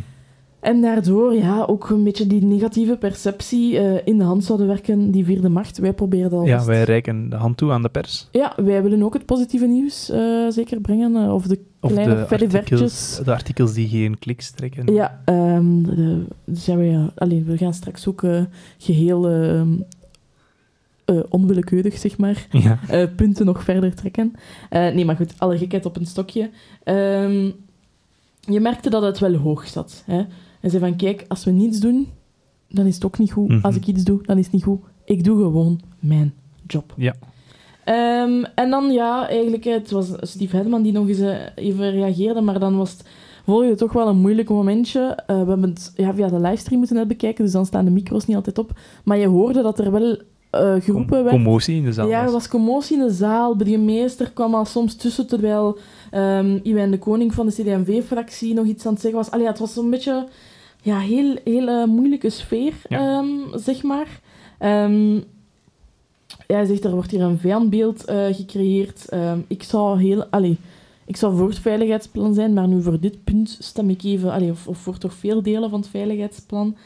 En daardoor ja, ook een beetje die negatieve perceptie eh, in de hand zouden werken, die vierde macht. Wij proberen dat Ja, wij reiken de hand toe aan de pers. Ja, wij willen ook het positieve nieuws eh, zeker brengen. eh, of de Of kleine de artikels, de artikels die geen kliks trekken. Ja, ehm, de, dus ja, we, alleen, we gaan straks ook eh, geheel eh, onwillekeurig, zeg maar, Ja. punten nog verder trekken. Nee, maar goed, alle gekheid op een stokje. Ehm, je merkte dat het wel hoog zat. Hè? En zei van, kijk, als we niets doen, dan is het ook niet goed. Mhm. Als ik iets doe, dan is het niet goed. Ik doe gewoon mijn job. Ja. Ehm, en dan, ja, eigenlijk, het was Steve Hedman die nog eens eh, even reageerde, maar dan was het volgende toch wel een moeilijk momentje. Eh, we hebben het ja, via de livestream moeten net bekijken, dus dan staan de micro's niet altijd op. Maar je hoorde dat er wel eh, geroepen werd. commotie in de zaal. Ja, er was. commotie in de zaal. De meester kwam al soms tussen, terwijl Iwijn de Koning van de CD&V-fractie nog iets aan het zeggen was. Allee, ja, het was zo'n beetje ja, heel, heel eh, moeilijke sfeer, Ja. ehm, zeg maar. Ehm, ja, hij zegt, er wordt hier een vijandbeeld eh, gecreëerd. Ehm, ik zou heel... Allee, ik zou voor het veiligheidsplan zijn, maar nu voor dit punt stem ik even... Allee, of, of voor toch veel delen van het veiligheidsplan.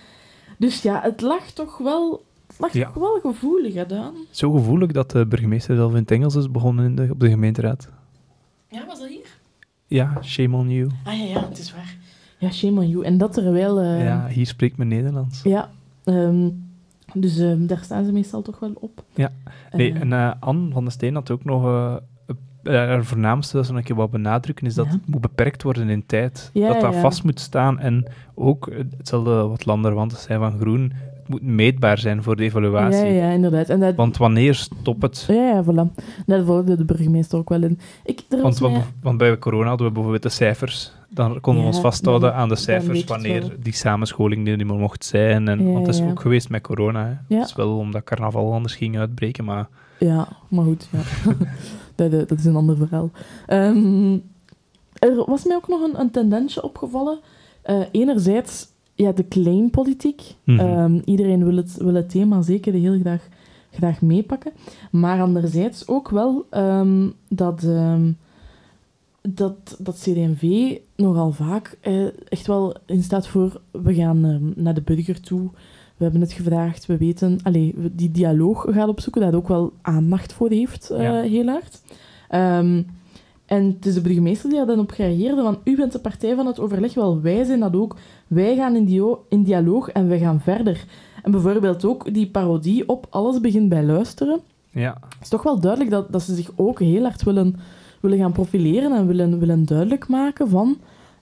Dus ja, het lag toch wel... Het lag Ja. toch wel gevoelig, hè, Daan? Zo gevoelig dat de burgemeester zelf in het Engels is begonnen in de, op de gemeenteraad. Ja, was dat hier? Ja, shame on you. Ah ja, ja, het is waar. Ja, shame on you. En dat terwijl... eh, ja, hier spreekt men Nederlands. ja, ehm, dus ehm, daar staan ze meestal toch wel op. Ja. Nee, Eh, en eh, Anne van den Steen had ook nog... eh, haar voornaamste, dat ze nog een keer wat benadrukken, is dat Ja. het moet beperkt worden in tijd. Ja, dat dat ja. vast moet staan. En ook hetzelfde wat Landerwanten zei van Groen, het moet meetbaar zijn voor de evaluatie. Ja, ja, inderdaad. En dat, Want wanneer stopt het? ja, ja, voilà. Daar volgde de burgemeester ook wel in. Ik, Want, mij- want, want bij corona hadden we bijvoorbeeld de cijfers. Dan konden we ons vasthouden dan- aan de cijfers wanneer die samenscholing er niet meer mocht zijn. En, want het is ook geweest met corona. Hè. Het is wel omdat carnaval anders ging uitbreken, maar Ja, maar goed. Ja. dat, dat is een ander verhaal. Ehm, er was mij ook nog een, een tendensje opgevallen. Eh, enerzijds ja, de claimpolitiek. Ehm, iedereen wil het, wil het thema zeker heel graag, graag meepakken. Maar anderzijds ook wel ehm, dat, dat, dat CD&V nogal vaak eh, echt wel in staat voor... We gaan ehm, naar de burger toe. We hebben het gevraagd. We weten... Allee, we- die dialoog gaat opzoeken. Daar ook wel aandacht voor heeft, eh, Ja. heel hard. Ehm, en het is de burgemeester die daar dan op reageerde van u bent de partij van het overleg, wel wij zijn dat ook. Wij gaan in, dio- in dialoog en wij gaan verder. En bijvoorbeeld ook die parodie op alles begint bij luisteren. ja. Het is toch wel duidelijk dat, dat ze zich ook heel hard willen, willen gaan profileren en willen, willen duidelijk maken van...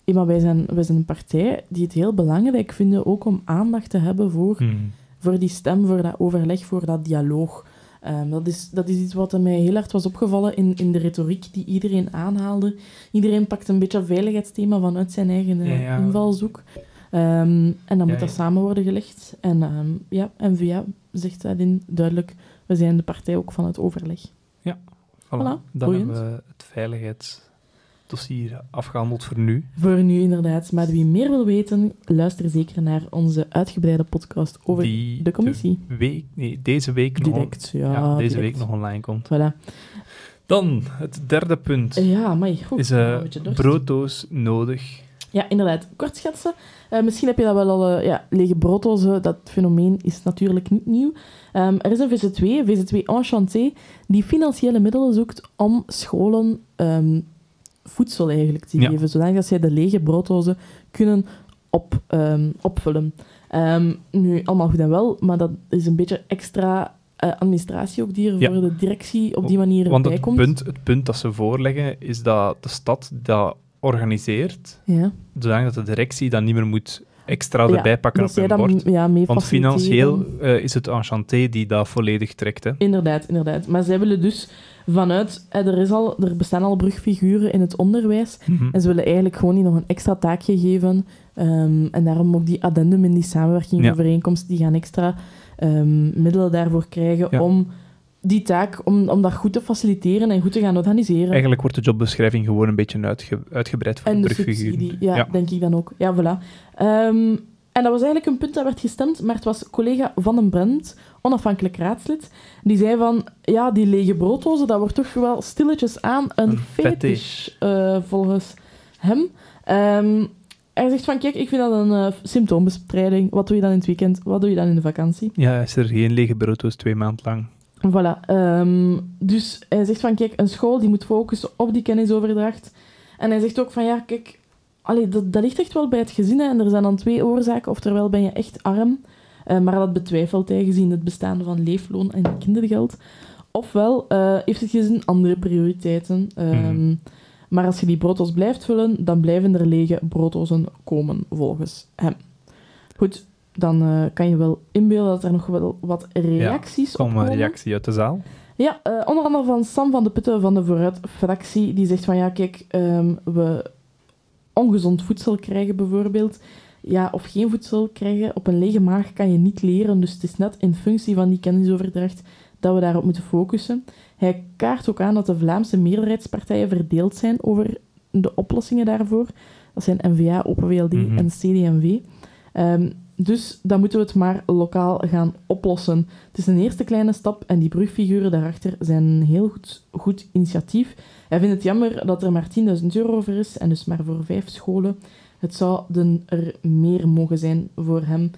"Hé, maar wij zijn, wij zijn een partij die het heel belangrijk vinden ook om aandacht te hebben voor, Mhm. voor die stem, voor dat overleg, voor dat dialoog. Ehm, dat, is, dat is iets wat mij heel hard was opgevallen in, in de retoriek die iedereen aanhaalde. Iedereen pakt een beetje een veiligheidsthema vanuit zijn eigen eh, Ja, ja. invalshoek. Ehm, en dan Ja, moet dat ja. samen worden gelegd. En ehm, ja, N-VA zegt daarin duidelijk, we zijn de partij ook van het overleg. Voilà. Voilà, Dan boeiend. hebben we het veiligheids... dossier afgehandeld voor nu. Voor nu inderdaad. Maar wie meer wil weten, luister zeker naar onze uitgebreide podcast over die de commissie. week, nee, deze week nog, direct. Ja, ja, deze direct. week nog online komt. Voilà. Dan, het derde punt. Ja, maar goed. is dorst. brooddoos nodig? Ja, inderdaad. Kort schetsen. Eh, misschien heb je dat wel al... eh, ja, lege brooddozen, dat fenomeen is natuurlijk niet nieuw. Ehm, er is een VZ2, VZ2 Enchanté, die financiële middelen zoekt om scholen ehm, voedsel eigenlijk te Ja. geven, zodat zij de lege brooddozen kunnen op, ehm, opvullen. Nu, allemaal goed en wel, maar dat is een beetje extra eh, administratie ook die er Ja. voor de directie op die manier Want bij het komt. punt, het punt dat ze voorleggen is dat de stad dat organiseert, Ja. zodat de directie dat niet meer moet extra Ja, erbij pakken op hun bord. ja, Want financieel eh, is het Enchanté die dat volledig trekt. Hè. Inderdaad, inderdaad. Maar zij willen dus vanuit... eh, Er, is al, er bestaan al brugfiguren in het onderwijs. Mhm. En ze willen eigenlijk gewoon die nog een extra taakje geven. Ehm, en daarom ook die addendum in die samenwerkingovereenkomst. Die gaan extra ehm, middelen daarvoor krijgen om die taak, om, om dat goed te faciliteren en goed te gaan organiseren. Eigenlijk wordt de jobbeschrijving gewoon een beetje uitge- uitgebreid voor En de de brugfiguren. subsidie, ja, Ja. denk ik dan ook. Ja, voilà. Ehm, en dat was eigenlijk een punt dat werd gestemd, maar het was collega Van den Brent, onafhankelijk raadslid, die zei van, ja, die lege brooddozen, dat wordt toch wel stilletjes aan een, Een fetish, eh, volgens hem. Ehm, hij zegt van, kijk, ik vind dat een eh, symptoombestrijding. Wat doe je dan in het weekend? Wat doe je dan in de vakantie? Ja, is er geen lege brooddoos twee maanden lang. Voilà. ehm, dus hij zegt van, kijk, een school die moet focussen op die kennisoverdracht. En hij zegt ook van, ja, kijk, allee, dat, dat ligt echt wel bij het gezin. Hè. En er zijn dan twee oorzaken. Oftewel ben je echt arm, eh, maar dat betwijfelt hij gezien het bestaan van leefloon en kindergeld. Ofwel eh, heeft het gezin andere prioriteiten. ehm, Mhm. Maar als je die brooddoos blijft vullen, dan blijven er lege brooddozen komen, volgens hem. Goed, dan eh, kan je wel inbeelden dat er nog wel wat reacties op een komen. reactie uit de zaal. Ja, eh, onder andere van Sam van de Putten van de Vooruit-fractie. Die zegt van ja, kijk, ehm, we ongezond voedsel krijgen bijvoorbeeld. Ja, of geen voedsel krijgen. Op een lege maag kan je niet leren. Dus het is net in functie van die kennisoverdracht dat we daarop moeten focussen. Hij kaart ook aan dat de Vlaamse meerderheidspartijen verdeeld zijn over de oplossingen daarvoor. Dat zijn NVA, Open VLD Mhm. en CD&V. Ehm, dus dan moeten we het maar lokaal gaan oplossen. Het is een eerste kleine stap en die brugfiguren daarachter zijn een heel goed, goed initiatief. Hij vindt het jammer dat er maar 10.000 euro voor is en dus maar voor vijf scholen. Het zouden er meer mogen zijn voor hem.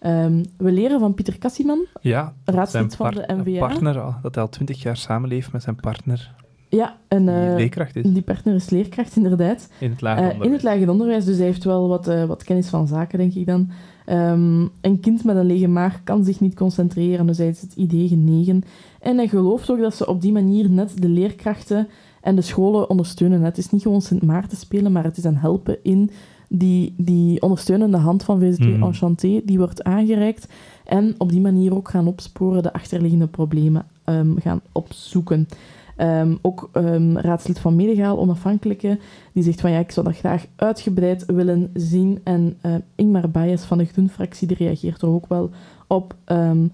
Ehm, we leren van Pieter Kassiman. Ja, Raadslid van de NVA. partner, al- dat hij al twintig jaar samenleeft met zijn partner, Ja, en die eh, leerkracht is, die partner is leerkracht, inderdaad. in het lager Eh, onderwijs. in het lager onderwijs, dus hij heeft wel wat, eh, wat kennis van zaken, denk ik dan. Ehm, een kind met een lege maag kan zich niet concentreren, dus hij is het idee genegen. En hij gelooft ook dat ze op die manier net de leerkrachten en de scholen ondersteunen. Het is niet gewoon Sint Maarten spelen, maar het is een helpen in die, die ondersteunende hand van VZ2 Mhm. Enchanté, die wordt aangereikt. En op die manier ook gaan opsporen, de achterliggende problemen ehm, gaan opzoeken. Ehm, ook ehm, raadslid van Medegaal, onafhankelijke, die zegt van ja, ik zou dat graag uitgebreid willen zien. En eh, Ingmar Baes van de Groen-fractie, die reageert er ook wel op. Ehm,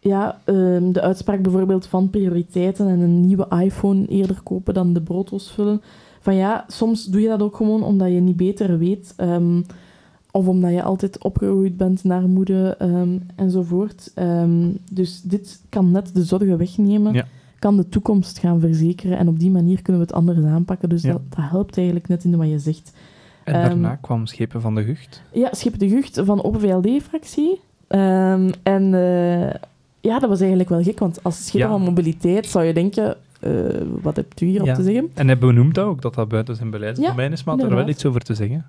ja, de uitspraak bijvoorbeeld van prioriteiten en een nieuwe iPhone eerder kopen dan de brooddoos vullen. Van ja, soms doe je dat ook gewoon omdat je niet beter weet. of omdat je altijd opgegroeid bent naar moeder enzovoort. Dus dit kan net de zorgen wegnemen. Kan de toekomst gaan verzekeren. En op die manier kunnen we het anders aanpakken. Dus Ja. dat, dat helpt eigenlijk net in wat je zegt. En ehm, daarna kwam Schepen van de Gucht. Ja, Schip de Gucht van Open VLD-fractie. Ehm, en eh, ja, dat was eigenlijk wel gek, want als schipper Ja. van mobiliteit zou je denken, eh, wat hebt u hierop Ja. te zeggen? En hij benoemt dat ook, dat dat buiten zijn beleidsdomein is, maar er wel iets over te zeggen.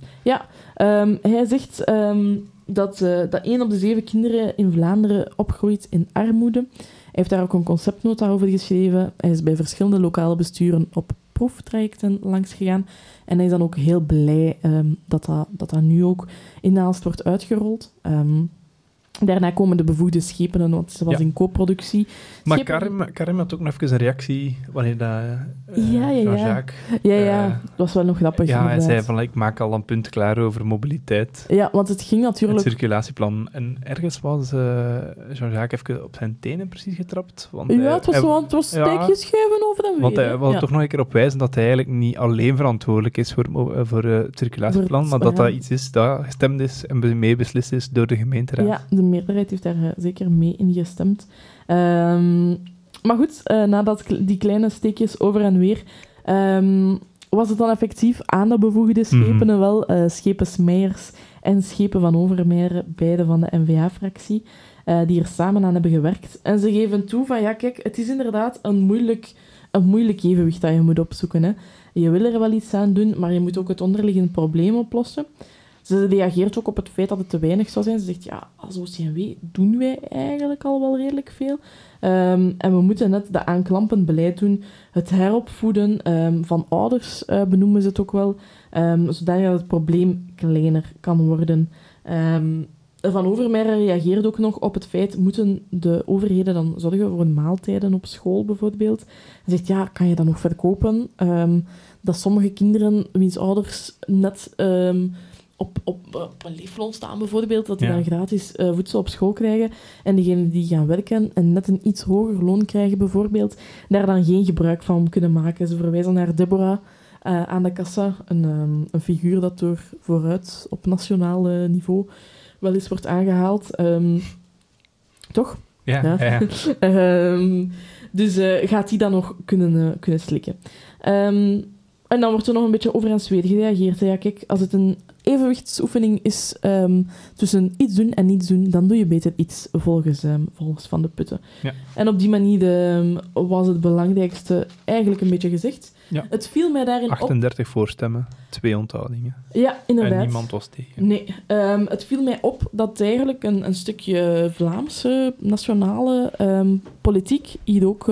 Ehm, hij zegt ehm, dat, eh dat één op de zeven kinderen in Vlaanderen opgroeit in armoede. Heeft daar ook een conceptnota over geschreven. Hij is bij verschillende lokale besturen op proeftrajecten langs gegaan. En hij is dan ook heel blij ehm, dat, dat, dat dat nu ook in Naalst wordt uitgerold. Ehm, daarna komen de bevoegde schepenen, want ze was Ja. in co-productie. Maar Karim, Karim had ook nog even een reactie wanneer dat... eh, Ja, ja, ja. Ja, ja, Eh, dat was wel nog grappig. Ja, hij zei van, ik maak al een punt klaar over mobiliteit. Ja, want het ging Het natuurlijk... circulatieplan. En ergens was eh, Jean-Jacques even op zijn tenen precies getrapt. Want Ja, hij- het was, hij- zo, het was ja. schuiven dan weer. Want hij wil toch nog een keer op wijzen dat hij eigenlijk niet alleen verantwoordelijk is voor, voor het circulatieplan, Voor het- maar dat dat iets is dat gestemd is en be- mee beslist is door de gemeenteraad. Ja, de meerderheid heeft daar eh, zeker mee ingestemd. Ehm, maar goed, eh, nadat die kleine steekjes over en weer, ehm, was het dan effectief aan de bevoegde schepen, Mhm. en wel eh, schepen Smeijers en schepen van Overmeijer, beide van de N-VA-fractie, die er samen aan hebben gewerkt. En ze geven toe van, ja kijk, het is inderdaad een moeilijk, een moeilijk evenwicht dat je moet opzoeken. Hè. Je wil er wel iets aan doen, maar je moet ook het onderliggende probleem oplossen. Ze reageert ook op het feit dat het te weinig zou zijn. Ze zegt, ja, als OCMW doen wij eigenlijk al wel redelijk veel. Ehm, en we moeten net de aanklampend beleid doen. Het heropvoeden ehm, van ouders, eh, benoemen ze het ook wel. ehm zodat het probleem kleiner kan worden. Van Overmeijer reageert ook nog op het feit, moeten de overheden dan zorgen voor maaltijden op school bijvoorbeeld? Hij zegt, ja, kan je dat nog verkopen? Dat sommige kinderen, wiens ouders net op, op, op een leefloon staan bijvoorbeeld, dat die Ja. dan gratis eh, voedsel op school krijgen. En diegenen die gaan werken en net een iets hoger loon krijgen bijvoorbeeld, daar dan geen gebruik van kunnen maken. Ze verwijzen naar Deborah eh, aan de kassa, een, ehm, een figuur dat door vooruit op nationaal eh, niveau wel eens wordt aangehaald. Ehm, toch? Ja, Ja. ja. ja. Ehm, dus gaat die dan nog kunnen, kunnen slikken. Ehm, en dan wordt er nog een beetje over en zweer gereageerd. Ja, kijk, als het een evenwichtsoefening is ehm, tussen iets doen en niets doen, dan doe je beter iets volgens, ehm, volgens Van de Putten. Ja. En op die manier ehm, was het belangrijkste eigenlijk een beetje gezegd. Ja. Het viel mij daarin op... 38 voorstemmen, twee onthoudingen. Ja, inderdaad. En niemand was tegen. Nee, het viel mij op dat eigenlijk een, een stukje Vlaamse nationale politiek hier ook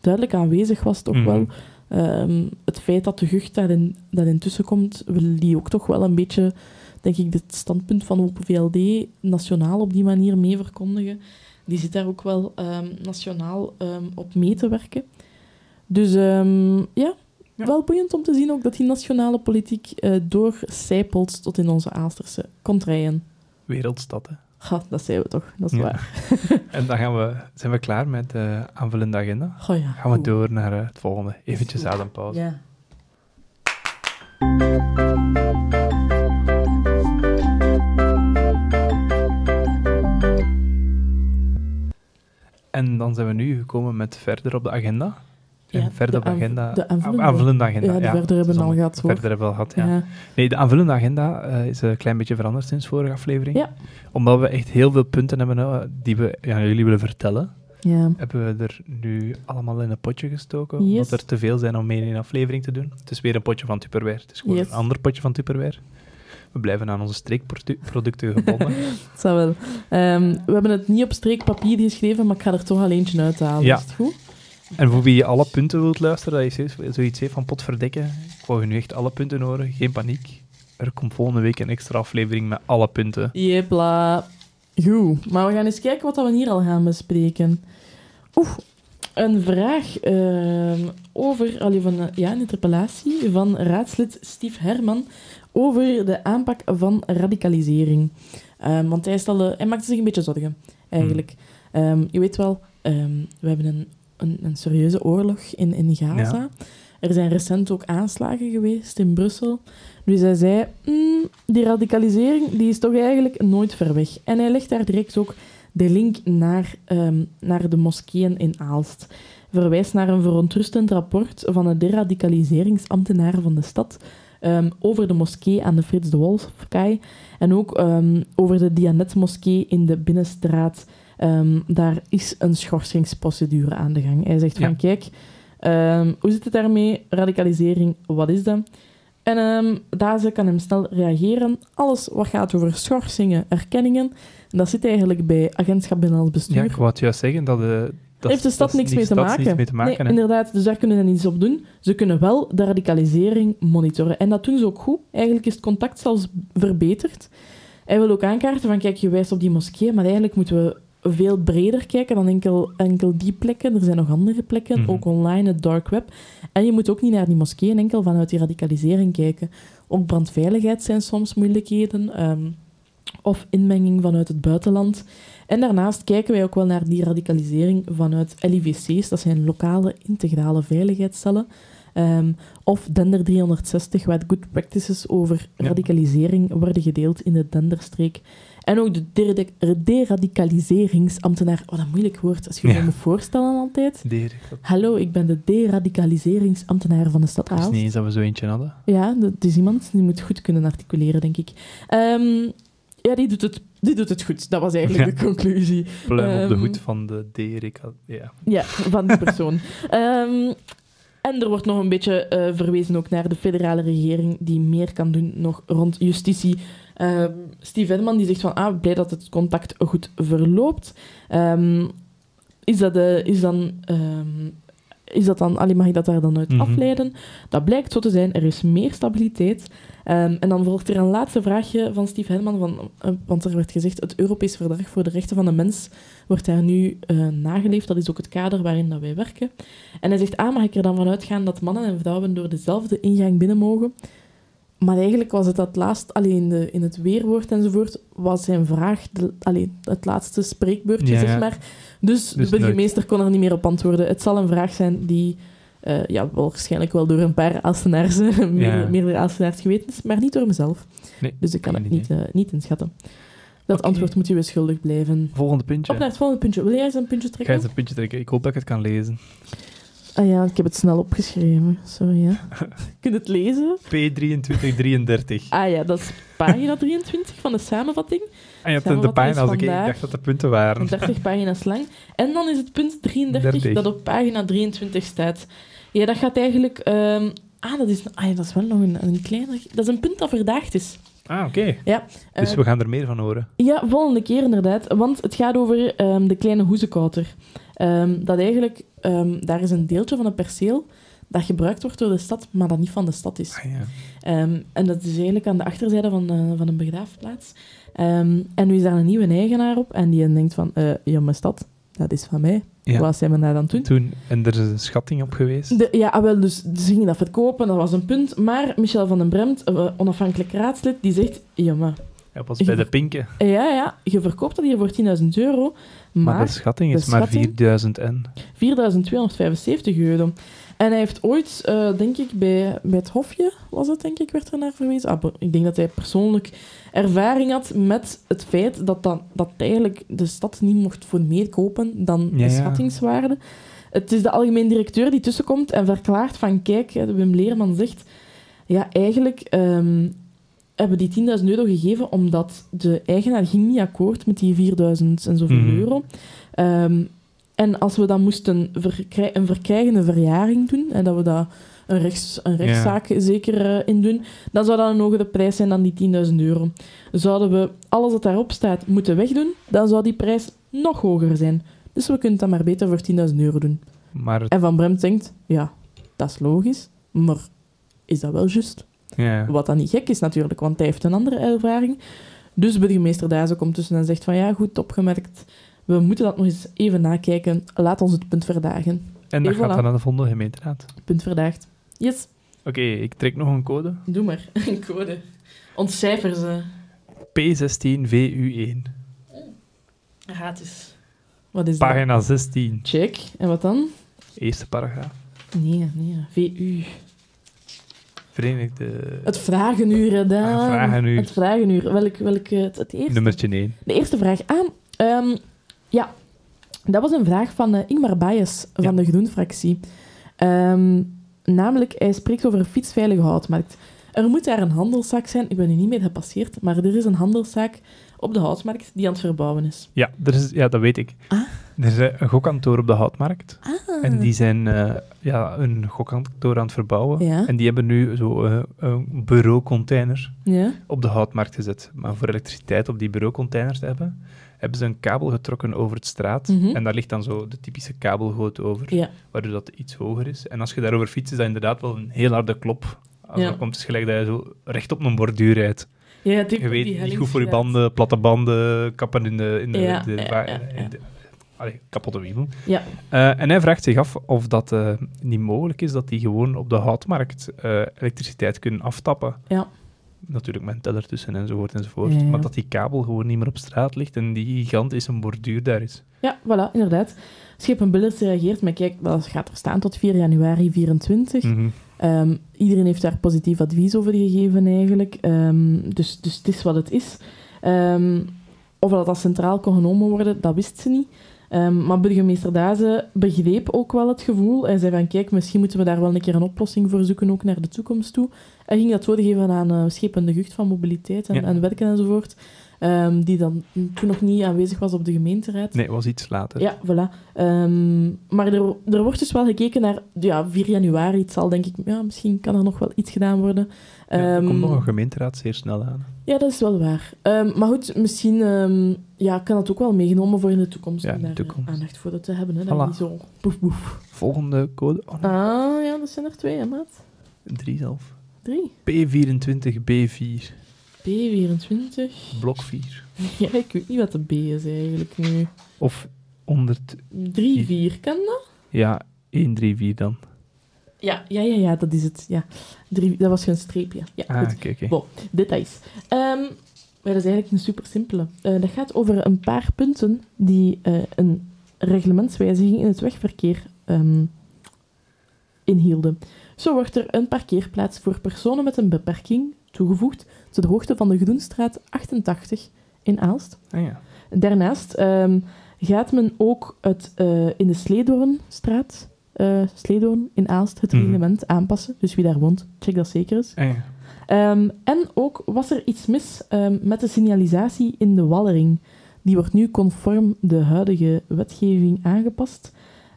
duidelijk aanwezig was, toch Mhm. wel. Ehm, het feit dat de Gucht daarin, dat intussen komt, wil die ook toch wel een beetje, denk ik, het standpunt van Open VLD nationaal op die manier mee verkondigen. Die zit daar ook wel ehm, nationaal ehm, op mee te werken. Dus ja, Ja. wel boeiend om te zien ook dat die nationale politiek eh doorcijpelt tot in onze Aalsterse contraien. Wereldstad, hè. Ha, dat zijn we toch, dat is Ja. waar. En dan gaan we, zijn we klaar met de aanvullende agenda. Oh ja, Gaan we goed. door naar eh, het volgende. Eventjes adempauze. Ja. En dan zijn we nu gekomen met verder op de agenda. En verder op de aanv- agenda. de aanvullende. Ah, aanvullende agenda. Ja, de verder hebben we al gehad, hoor. Verder hebben we al gehad, ja. Nee, de aanvullende agenda eh, is een klein beetje veranderd sinds vorige aflevering. Ja. Omdat we echt heel veel punten hebben eh, die we ja, aan jullie willen vertellen, ja. hebben we er nu allemaal in een potje gestoken. Yes. Omdat er te veel zijn om mee in een aflevering te doen. Het is weer een potje van Tupperware. Het is gewoon Yes. een ander potje van Tupperware. We blijven aan onze streekproducten gebonden. Dat zou wel. Ehm, we hebben het niet op streekpapier geschreven, maar ik ga er toch al eentje uithalen. Ja. Is het goed? En voor wie alle punten wilt luisteren, dat je zoiets- zoiets heeft van potverdekken, ik wou je nu echt alle punten horen, geen paniek. Er komt volgende week een extra aflevering met alle punten. Jepla. Goed, maar we gaan eens kijken wat we hier al gaan bespreken. Oeh, een vraag ehm, over, allee, van, ja, een interpellatie van raadslid Steve Herman over de aanpak van radicalisering. Ehm, want hij, stelde, hij maakte zich een beetje zorgen, eigenlijk. Ehm, je weet wel, ehm, we hebben een, een, een serieuze oorlog in, in Gaza. Ja. Er zijn recent ook aanslagen geweest in Brussel. Dus hij zei, "Mm, die radicalisering die is toch eigenlijk nooit ver weg. En hij legt daar direct ook de link naar, ehm, naar de moskeeën in Aalst. Verwijst naar een verontrustend rapport van de deradicaliseringsambtenaren van de stad ehm, over de moskee aan de Frits de Wolfkaai en ook ehm, over de Dianet-moskee in de Binnenstraat. Ehm, daar is een schorsingsprocedure aan de gang. Hij zegt Ja. van, kijk, ehm, hoe zit het daarmee? Radicalisering, wat is dat? En ehm Daze kan hem snel reageren. Alles wat gaat over schorsingen, erkenningen, dat zit eigenlijk bij agentschap binnenlands bestuur. Ja, ik wou het juist zeggen dat de... Dat, heeft de stad niks mee te maken. niets mee te maken nee, hè. inderdaad. Dus daar kunnen ze niets op doen. Ze kunnen wel de radicalisering monitoren. En dat doen ze ook goed. Eigenlijk is het contact zelfs verbeterd. Hij wil ook aankaarten van, kijk, je wijst op die moskee, maar eigenlijk moeten we veel breder kijken dan enkel, enkel die plekken. Er zijn nog andere plekken, Mhm. ook online, het dark web. En je moet ook niet naar die moskeeën enkel vanuit die radicalisering kijken. Ook brandveiligheid zijn soms moeilijkheden. Ehm, of inmenging vanuit het buitenland. En daarnaast kijken wij ook wel naar die radicalisering vanuit LIVC's, dat zijn lokale integrale veiligheidscellen. Ehm, of Dender 360, waar good practices over Ja. radicalisering worden gedeeld in de Denderstreek. En ook de deradicaliseringsambtenaar. Wat een moeilijk woord, als je je Ja. me voorstellen altijd. Hallo, ik ben de deradicaliseringsambtenaar van de stad is Aalst. niet eens dat we zo eentje hadden. Ja, dat is iemand die moet goed kunnen articuleren, denk ik. Ehm, ja, die doet, het, die doet het goed. Dat was eigenlijk Ja. de conclusie. Pluim op de Ehm, hoed van de Derik. Ja. Ja, van die persoon. en er wordt nog een beetje eh, verwezen ook naar de federale regering, die meer kan doen nog rond justitie. Ehm, Steve Edman die zegt van, ah, blij dat het contact goed verloopt. Ehm, is, dat, eh, is dan... ehm, is dat dan, allee, mag ik dat daar dan uit Mhm. afleiden? Dat blijkt zo te zijn, er is meer stabiliteit. Ehm, en dan volgt er een laatste vraagje van Steve Hedman, van, eh, want er werd gezegd, het Europees Verdrag voor de Rechten van de Mens wordt daar nu eh, nageleefd. Dat is ook het kader waarin dat wij werken. En hij zegt, ah, mag ik er dan vanuit gaan dat mannen en vrouwen door dezelfde ingang binnen mogen? Maar eigenlijk was het dat laatst, alleen in, de, in het weerwoord enzovoort, was zijn vraag de, allee, het laatste spreekbeurtje, Ja, zeg maar. Dus, Dus de burgemeester kon er niet meer op antwoorden. Het zal een vraag zijn die eh, ja, wel waarschijnlijk wel door een paar Aalstenaars, meer, Ja. meerdere Aalstenaars geweten is, maar niet door mezelf. Nee, Dus ik kan het geen niet, eh, niet inschatten. Dat antwoord moet je weer schuldig blijven. Volgende puntje. Op naar het volgende puntje. Wil jij eens een puntje Ga trekken? eens een puntje trekken. Ik hoop dat ik het kan lezen. Ah ja, ik heb het snel opgeschreven. Sorry, ja. Kun je het lezen? P2333. Ah ja, dat is pagina 23 van de samenvatting. En je hebt de Samenvatting pagina is als ik dacht dat de punten waren. 30 pagina's lang. En dan is het punt 33 30. dat op pagina 23 staat. Ja, dat gaat eigenlijk... ehm, ah, dat is, ah ja, dat is wel nog een, een kleiner... Dat is een punt dat verdaagd is. Ah, oké. Ja. Dus Eh, we gaan er meer van horen. Ja, volgende keer inderdaad. Want het gaat over ehm, de kleine hoezekouter. Ehm, dat eigenlijk... daar is een deeltje van een perceel dat gebruikt wordt door de stad, maar dat niet van de stad is. Ah, ja. En dat is eigenlijk aan de achterzijde van, eh, van een begraafplaats. En nu is daar een nieuwe eigenaar op en die denkt van, eh ja, mijn stad, dat is van mij. Ja. Wat zijn we daar dan doen? Toen, en er is een schatting op geweest. De, ja, ah, wel, dus ze gingen dat verkopen, dat was een punt. Maar Michel van den Bremt, eh, onafhankelijk raadslid, die zegt, ja, maar, Dat was bij de pinken. ja, ja, je verkoopt dat hier voor 10.000 euro, Maar, maar de schatting de is maar schatting? 4000 en. 4.275 euro. En hij heeft ooit, eh, denk ik, bij, bij het Hofje, was het denk ik, werd er naar verwezen. Ah, ik denk dat hij persoonlijk ervaring had met het feit dat, dan, dat eigenlijk de stad niet mocht voor meer kopen dan Ja, de ja. schattingswaarde. Het is de algemeen directeur die tussenkomt en verklaart van, kijk, Wim Leerman zegt, ja, eigenlijk ehm, hebben die 10.000 euro gegeven omdat de eigenaar ging niet akkoord met die 4.000 en zoveel Mhm. euro. Ehm, en als we dan moesten verkrij- een verkrijgende verjaring doen, en dat we daar een, rechts, een rechtszaak zeker eh, in doen, dan zou dat een hogere prijs zijn dan die 10.000 euro. Zouden we alles wat daarop staat moeten wegdoen, dan zou die prijs nog hoger zijn. Dus we kunnen het dan maar beter voor 10.000 euro doen. Maar het- En Van Bremt denkt, ja, dat is logisch, maar is dat wel juist? ja. Wat dan niet gek is natuurlijk, want hij heeft een andere ervaring. Dus burgemeester Dazen komt tussen en zegt van ja, goed opgemerkt. We moeten dat nog eens even nakijken. Laat ons het punt verdagen. En dat gaat voilà. dan aan de volgende gemeenteraad. Punt verdaagd. Yes, Oké, ik trek nog een code. doe maar. Een code. Ontcijfer ze. P16VU1. Gratis. Wat is dat? Pagina 16. Check. En wat dan? Eerste paragraaf. Nee, nee. VU. Verenigde... Het vragenuur, hè, Daan. Ah, vragenuur. Het vragenuur. Welk, welk, eh, het, het eerste? Nummertje 1. De eerste vraag. Ah, ehm, ja. Dat was een vraag van eh, Ingmar Baes van Ja. de Groen-fractie. Ehm, namelijk, hij spreekt over een fietsveilige houtmarkt. Er moet daar een handelszaak zijn. Ik ben er niet mee gepasseerd, maar er is een handelszaak op de houtmarkt die aan het verbouwen is. Ja, er is, ja, dat weet ik. Ah. Er is eh, een gokkantoor op de Houtmarkt. Ah. En die zijn eh, ja, een gokkantoor aan het verbouwen. Ja. En die hebben nu zo een bureaucontainer Ja? op de houtmarkt gezet. Maar voor elektriciteit op die bureaucontainers te hebben, hebben ze een kabel getrokken over het straat. Mhm. En daar ligt dan zo de typische kabelgoot over, Ja. waardoor dat iets hoger is. En als je daarover fietst, is dat inderdaad wel een heel harde klop. Als Ja. dat komt, is het gelijk dat je zo recht op een borduur rijdt. Ja, Je weet, die niet goed voor je banden, platte banden, kappen in de, in de, Ja, de, de- allee, kapotte wiebel. Ja. Eh, en hij vraagt zich af of dat eh, niet mogelijk is dat die gewoon op de houtmarkt eh, elektriciteit kunnen aftappen. Ja. Natuurlijk met een teller tussen enzovoort enzovoort. Ja, ja. Maar dat die kabel gewoon niet meer op straat ligt en die gigantische borduur daar is. Ja, voilà, inderdaad. Schepen Billers reageert met, kijk, dat gaat er staan tot 4 januari 24. Mhm. Ehm, iedereen heeft daar positief advies over gegeven, eigenlijk. Ehm, dus, dus het is wat het is. Ehm, of dat, dat centraal kon genomen worden, dat wist ze niet. Ehm, maar burgemeester Dazen begreep ook wel het gevoel. Hij zei van, kijk, misschien moeten we daar wel een keer een oplossing voor zoeken, ook naar de toekomst toe. Hij ging dat doorgeven aan uh, Schepen de Gucht van Mobiliteit en, Ja. en Werken enzovoort. Ehm, die dan toen nog niet aanwezig was op de gemeenteraad. Nee, was iets later. Ja, voilà. Ehm, maar er, er wordt dus wel gekeken naar ja, 4 januari. Het zal denk ik, ja, misschien kan er nog wel iets gedaan worden. Ja, er Ehm, komt nog een gemeenteraad zeer snel aan. ja, dat is wel waar. Maar goed, misschien ja, kan het ook wel meegenomen voor in de toekomst. Ja, om in de daar eh, toekomst. aandacht voor te hebben. Hè, dat Voilà. je niet zo boef boef. Volgende code. Oh, nee, Ah, ja, dat zijn er twee, hè, maat? drie zelf. Drie. P24, B4, B24. blok 4. Ja, ik weet niet wat de B is eigenlijk nu. Of 100. 3, 4, kan dat? Ja, 134 dan. Ja, ja, ja, ja, dat is het. Ja. Drie, dat was een streepje. Ja, Ah, goed. oké, oké. Bon, details. Ehm, maar dat is eigenlijk een super simpele. Eh, dat gaat over een paar punten die eh, een reglementswijziging in het wegverkeer ehm, inhielden. Zo wordt er een parkeerplaats voor personen met een beperking toegevoegd de hoogte van de Groenstraat 88 in Aalst. Ah, ja. Daarnaast ehm, gaat men ook het, eh, in de Sleedoornstraat, eh Sleedoorn in Aalst, het Mhm. reglement aanpassen. Dus wie daar woont, check dat zeker eens. Ah, ja. Ehm, en ook was er iets mis ehm, met de signalisatie in de Wallering. Die wordt nu conform de huidige wetgeving aangepast.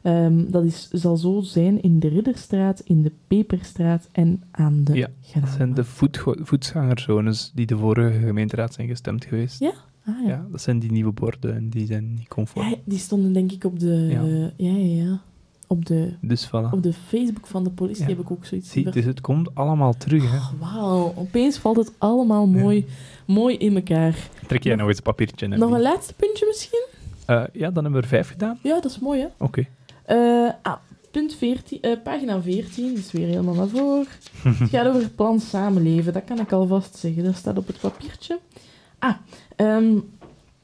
Ehm, dat is, zal zo zijn in de Ridderstraat, in de Peperstraat en aan de Ja, Dat zijn de voetgangerzones die de vorige gemeenteraad zijn gestemd geweest. Ja? Ah, ja. Ja, dat zijn die nieuwe borden en die zijn niet conform. Ja, die stonden denk ik op de... Ja. ja, ja, ja. Op de, Dus voilà. op de Facebook van de politie heb ik ook zoiets Zie, dus het komt allemaal terug. Hè. Wauw, opeens valt het allemaal mooi, mooi in elkaar. Trek jij nog- nog eens een papiertje Nog een laatste puntje misschien? Eh, Ja, dan hebben we er vijf gedaan. Ja, dat is mooi, hè? Oké. Eh, ah, punt 14, eh, pagina 14, dus weer helemaal naar voren. Het gaat over plan samenleven, dat kan ik alvast zeggen. Dat staat op het papiertje. Ah, ehm,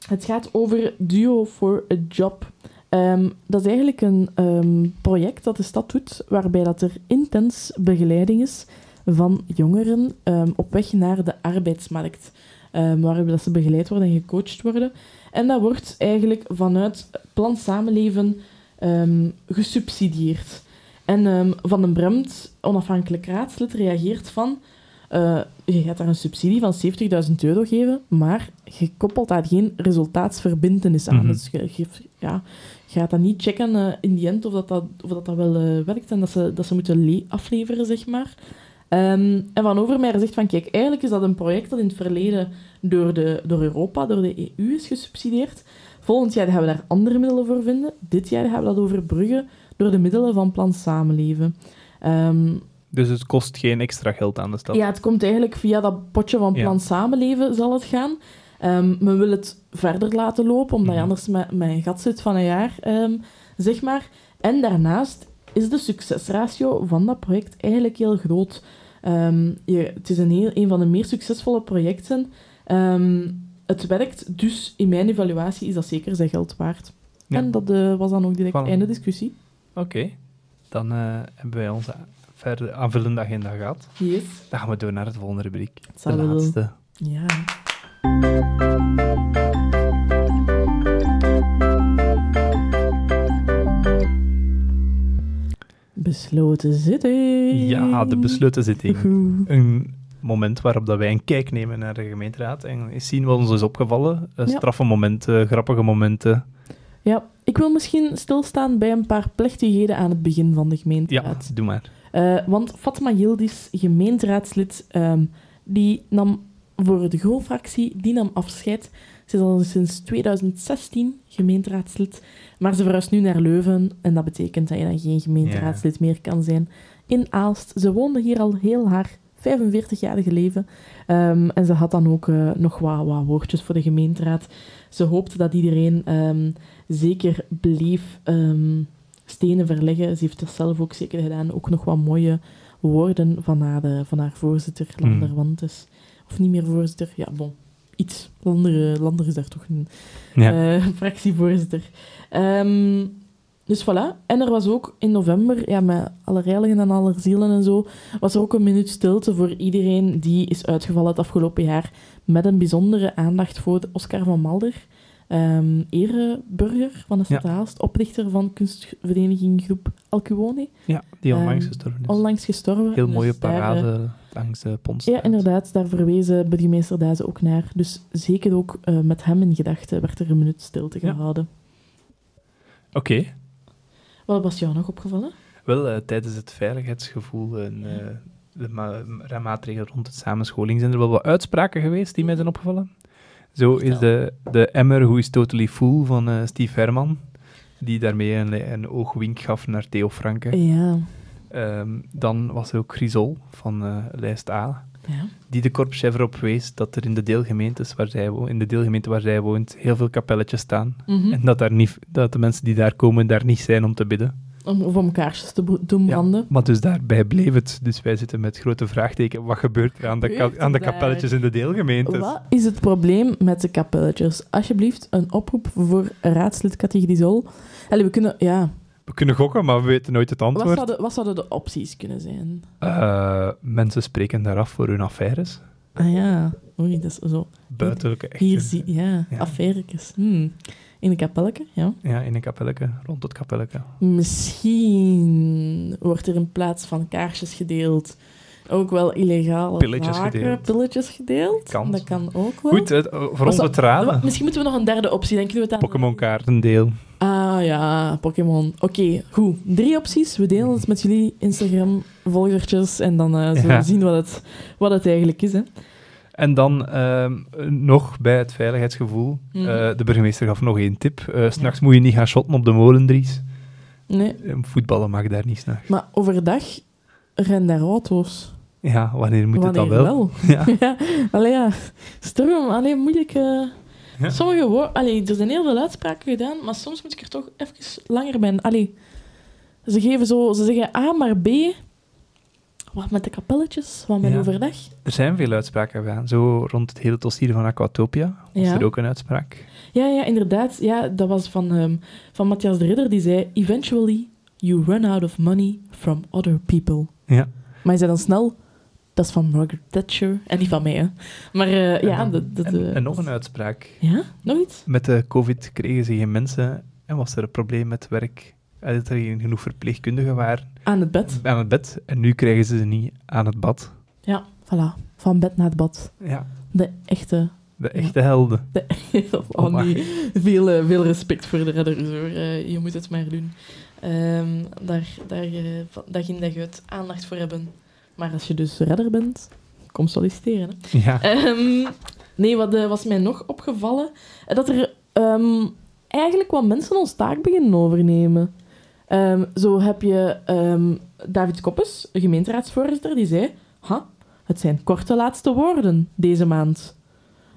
het gaat over Duo for a Job. Ehm, dat is eigenlijk een ehm, project dat de stad doet, waarbij dat er intens begeleiding is van jongeren op weg naar de arbeidsmarkt. Waarbij dat ze begeleid worden en gecoacht worden. En dat wordt eigenlijk vanuit Plan Samenleven ehm, gesubsidieerd. En ehm, Van den Bremt, onafhankelijk raadslid, reageert van... eh, je gaat daar een subsidie van 70.000 euro geven, maar je koppelt daar geen resultaatsverbintenis aan. Mhm. Dus je, ja, je gaat dat niet checken eh, in die end of dat, dat, of dat, dat wel eh, werkt en dat ze, dat ze moeten le- afleveren, zeg maar. Ehm, en Van Overmeijer zegt van, kijk, eigenlijk is dat een project dat in het verleden door, de, door Europa, door de EU is gesubsidieerd. Volgend jaar gaan we daar andere middelen voor vinden. Dit jaar gaan we dat overbruggen door de middelen van Plan Samenleven. Ehm, Dus het kost geen extra geld aan de stad. ja, het komt eigenlijk via dat potje van Plan Ja. Samenleven zal het gaan. Ehm, men wil het verder laten lopen, omdat je Mhm. anders met, met een gat zit van een jaar, ehm, zeg maar. En daarnaast is de succesratio van dat project eigenlijk heel groot. Je, het is een, heel, een van de meer succesvolle projecten. Het werkt, dus in mijn evaluatie is dat zeker zijn geld waard. Ja. En dat eh, was dan ook direct Voilà. einde discussie. Oké. Dan eh, hebben wij onze verder aanvullende agenda gehad. Yes. Dan gaan we door naar het volgende rubriek. Het De laatste. Ja. Besloten zitting. Ja, de besloten zitting. Een moment waarop dat wij een kijk nemen naar de gemeenteraad en eens zien wat ons is opgevallen. Eh, Ja. Straffe momenten, grappige momenten. Ja, ik wil misschien stilstaan bij een paar plechtigheden aan het begin van de Ja, gemeenteraad. doe maar. Eh, want Fatma Yildiz, gemeenteraadslid, ehm, die nam voor de GRO-fractie, die nam afscheid. Ze is al sinds 2016 gemeenteraadslid, maar ze verhuist nu naar Leuven en dat betekent dat je dan geen gemeenteraadslid meer kan zijn in Aalst. Ze woonde hier al heel haar 45-jarige leven Ehm, en ze had dan ook eh, nog wat, wat woordjes voor de gemeenteraad. Ze hoopte dat iedereen ehm, zeker bleef ehm, stenen verleggen. Ze heeft dat zelf ook zeker gedaan. Ook nog wat mooie woorden van haar, eh, van haar voorzitter, Hmm. Landerwantes. Of niet meer voorzitter, ja, bon. Iets. Lander, eh, Lander is daar toch een Ja. fractievoorzitter. Ehm, dus voilà. En er was ook in november, ja, met alle reiligen en alle zielen en zo, was er ook een minuut stilte voor iedereen die is uitgevallen het afgelopen jaar. Met een bijzondere aandacht voor Oscar van Malder. ehm ereburger van de stad Ja. Oprichter van kunstvereniging Groep Alcuone, ja, die onlangs Ehm, gestorven is. onlangs gestorven. Heel Dus mooie daar, eh, parade langs de Pontstraat. ja, inderdaad, daar verwezen burgemeester Daze ook naar. Dus zeker ook eh, met hem in gedachten werd er een minuut stilte Ja. gehouden. Oké. Wat was jou nog opgevallen? Wel, eh, tijdens het veiligheidsgevoel en eh, de ma ma- maatregelen rond het samenscholing zijn er wel wat uitspraken geweest die mij zijn opgevallen. Zo is de, de emmer Who is Totally Full van eh, Steve Herman, die daarmee een, een oogwink gaf naar Theo Franke. Ja. Ehm, dan was er ook Grisol van eh, lijst A, ja. die de korpschef erop wees dat er in de deelgemeentes waar zij wo- in de deelgemeente waar zij woont heel veel kapelletjes staan. Mhm. En dat, daar niet, dat de mensen die daar komen daar niet zijn om te bidden. Om, of om kaarsjes te doen branden. Maar dus daarbij bleef het. Dus wij zitten met grote vraagteken. Wat gebeurt er aan de, aan de kapelletjes in de deelgemeentes? Wat is het probleem met de kapelletjes? Alsjeblieft, een oproep voor raadslid Cathy Grisol. We kunnen... Ja. We kunnen gokken, maar we weten nooit het Wat antwoord. zouden, wat zouden de opties kunnen zijn? Eh, mensen spreken daar af voor hun affaires. Ah ja. Oei, dat is zo... Buitenlijke echt. Hier zie... Ja, Ja. affairtjes. Hmm. In een kapelletje, ja. Ja, in een kapelletje, rond het kapelletje. Misschien wordt er in plaats van kaarsjes gedeeld ook wel illegale Pilletjes gedeeld. pilletjes gedeeld. Kan. Dat kan ook wel. Goed, het, voor onze dat- tranen. Misschien moeten we nog een derde optie, dan kunnen we het aan... Pokémon kaartendeel. Ah ja, Pokémon. Oké, goed. Drie opties. We delen het met jullie Instagram-volgertjes en dan eh, zullen Ja. we zien wat het, wat het eigenlijk is. Hè. En dan ehm, nog bij het veiligheidsgevoel. Mhm. eh, de burgemeester gaf nog één tip. Eh, S S'nachts moet je niet gaan shotten op de molendries. Nee, Eh, Voetballen mag daar niet s'nachts. maar overdag rennen daar auto's. Ja, wanneer moet het dan Wanneer wel? Ja. ja, allee, ja. Storm, allee, moeilijk. eh. Ja. Sommige woorden, allee, er zijn heel veel uitspraken gedaan, maar soms moet ik er toch even langer bij. Allee, ze geven zo, ze zeggen A maar B. Wat met de kapelletjes, wat met Ja. overdag. Er zijn veel uitspraken gedaan. Zo rond het hele dossier van Aquatopia was Ja. er ook een uitspraak. Ja, ja, inderdaad. Ja, dat was van, ehm, van Matthias de Ridder, die zei... Eventually, you run out of money from other people. Ja. Maar hij zei dan snel... Dat is van Margaret Thatcher. En niet van mij, hè. Maar eh, ja, en, dat... dat en, eh, en nog een uitspraak. Ja? Nog iets? Met de COVID kregen ze geen mensen en was er een probleem met werk. En dat er geen genoeg verpleegkundigen waren Aan het bed. aan het bed. En nu krijgen ze ze niet aan het bad. Ja, voilà. Van bed naar het bad. Ja, De echte... de echte helden. De, oh, nee. Veel, eh, veel respect voor de redders, hoor. Eh, je moet het maar doen. Ehm, daar, daar, eh, van- dag in dag uit aandacht voor hebben. Maar als je dus redder bent, kom solliciteren, hè. Ja. Ehm, nee, wat eh, was mij nog opgevallen? Eh, Dat er ehm, eigenlijk wat mensen ons taak beginnen overnemen. Ehm, zo heb je David Koppes, een gemeenteraadsvoorzitter, die zei... Ha, het zijn korte laatste woorden deze maand.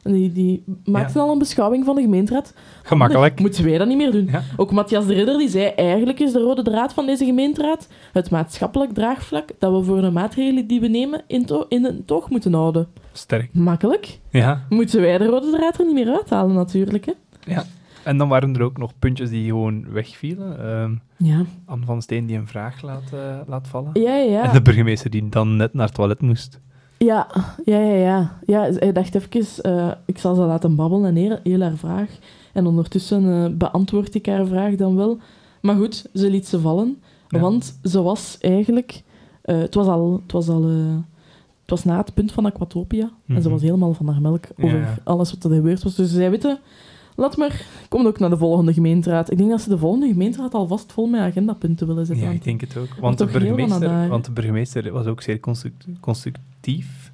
Die, die maakte Ja. al een beschouwing van de gemeenteraad. Gemakkelijk. Moeten wij dat niet meer doen? Ook Matthias de Ridder die zei, eigenlijk is de rode draad van deze gemeenteraad het maatschappelijk draagvlak dat we voor de maatregelen die we nemen in, to in het oog moeten houden. Sterk. Makkelijk. Ja. Moeten wij de rode draad er niet meer uithalen, natuurlijk. Hè? ja. En dan waren er ook nog puntjes die gewoon wegvielen. Ehm Ja. Anne van Steen die een vraag laat, eh, laat vallen. Ja, ja. En de burgemeester die dan net naar het toilet moest. Ja, ja, ja, ja. ja hij dacht even, eh, ik zal ze laten babbelen en heel, heel haar vraag. En ondertussen eh, beantwoord ik haar vraag dan wel. Maar goed, ze liet ze vallen. Ja. Want ze was eigenlijk... eh, het was al... Het was al het was na het punt van Aquatopia. En ze Mhm. was helemaal van haar melk over Ja. alles wat er gebeurd was. Dus ze zei, weet je, laat maar, kom ook naar de volgende gemeenteraad. Ik denk dat ze de volgende gemeenteraad alvast vol met agendapunten willen zetten. Ja, ik denk het ook. Want de, burgemeester, want de burgemeester was ook zeer construct-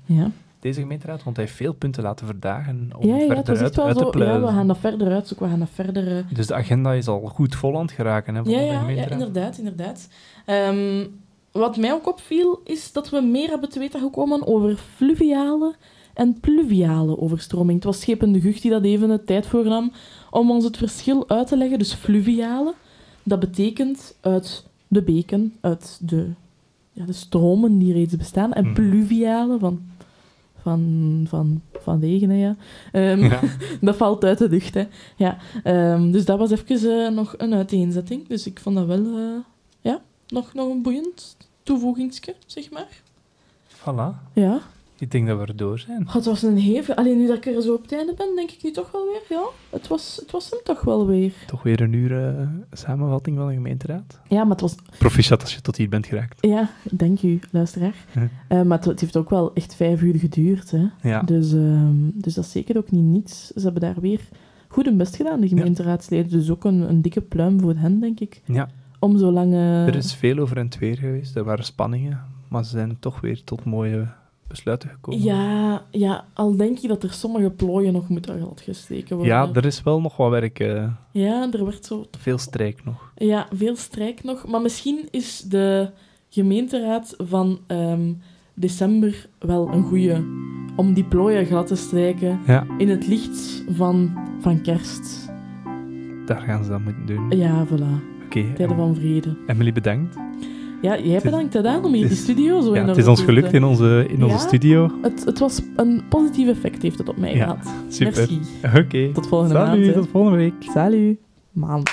ja. deze gemeenteraad, want hij heeft veel punten laten verdagen om Ja, verder uit, uit te zo. Ja, pluizen. we gaan dat verder uitzoeken, we gaan dat verder... eh, Dus de agenda is al goed vol aan het geraken hè, Ja, de ja, inderdaad, inderdaad. Ehm, wat mij ook opviel, is dat we meer hebben te weten gekomen over fluviale en pluviale overstroming. Het was Schepen de Gucht die dat even de tijd voornam om ons het verschil uit te leggen. Dus fluviale, dat betekent uit de beken, uit de ja, de stromen die reeds bestaan. En Mhm. pluvialen van, van, van, van regen, hè, ja. Ehm, Ja. Dat valt uit de lucht, hè. Ja, ehm, dus dat was even eh, nog een uiteenzetting. Dus ik vond dat wel eh, ja, nog, nog een boeiend toevoegingsje, zeg maar. Voilà. Ja. Ik denk dat we er door zijn. Oh, het was een hevig... Alleen nu dat ik er zo op het einde ben, denk ik nu toch wel weer, ja. Het was, het was hem toch wel weer. Toch weer een uur eh, samenvatting van de gemeenteraad. Ja, maar het was... Proficiat als je tot hier bent geraakt. Ja, dank u, luisteraar. Ja. Eh, maar het, het heeft ook wel echt vijf uur geduurd, hè. Ja. Dus, ehm, dus dat is zeker ook niet niets. Ze hebben daar weer goed hun best gedaan, de gemeenteraadsleden. Dus ook een, een dikke pluim voor hen, denk ik. ja. Om zo lang... Er is veel over en weer geweest. Er waren spanningen. Maar ze zijn toch weer tot mooie besluiten gekomen. Ja, ja, al denk je dat er sommige plooien nog moeten gladgesteken worden. Ja, er is wel nog wat werk. eh, Ja, er werd zo... veel strijk nog. Ja, veel strijk nog. Maar misschien is de gemeenteraad van ehm, december wel een goeie om die plooien glad te strijken Ja, in het licht van, van kerst. daar gaan ze dat moeten doen. Ja, voilà. Oké. Tijden van vrede. Emily, bedankt. Ja, jij bedankt gedaan om hier die studio zo Ja, in het is ons gelukt in onze, in onze Ja. studio. Het, het was een positief effect heeft het op mij Ja, gehad. Super. Merci. Oké. Tot volgende Salut, maand. tot volgende week. Salut. Maand.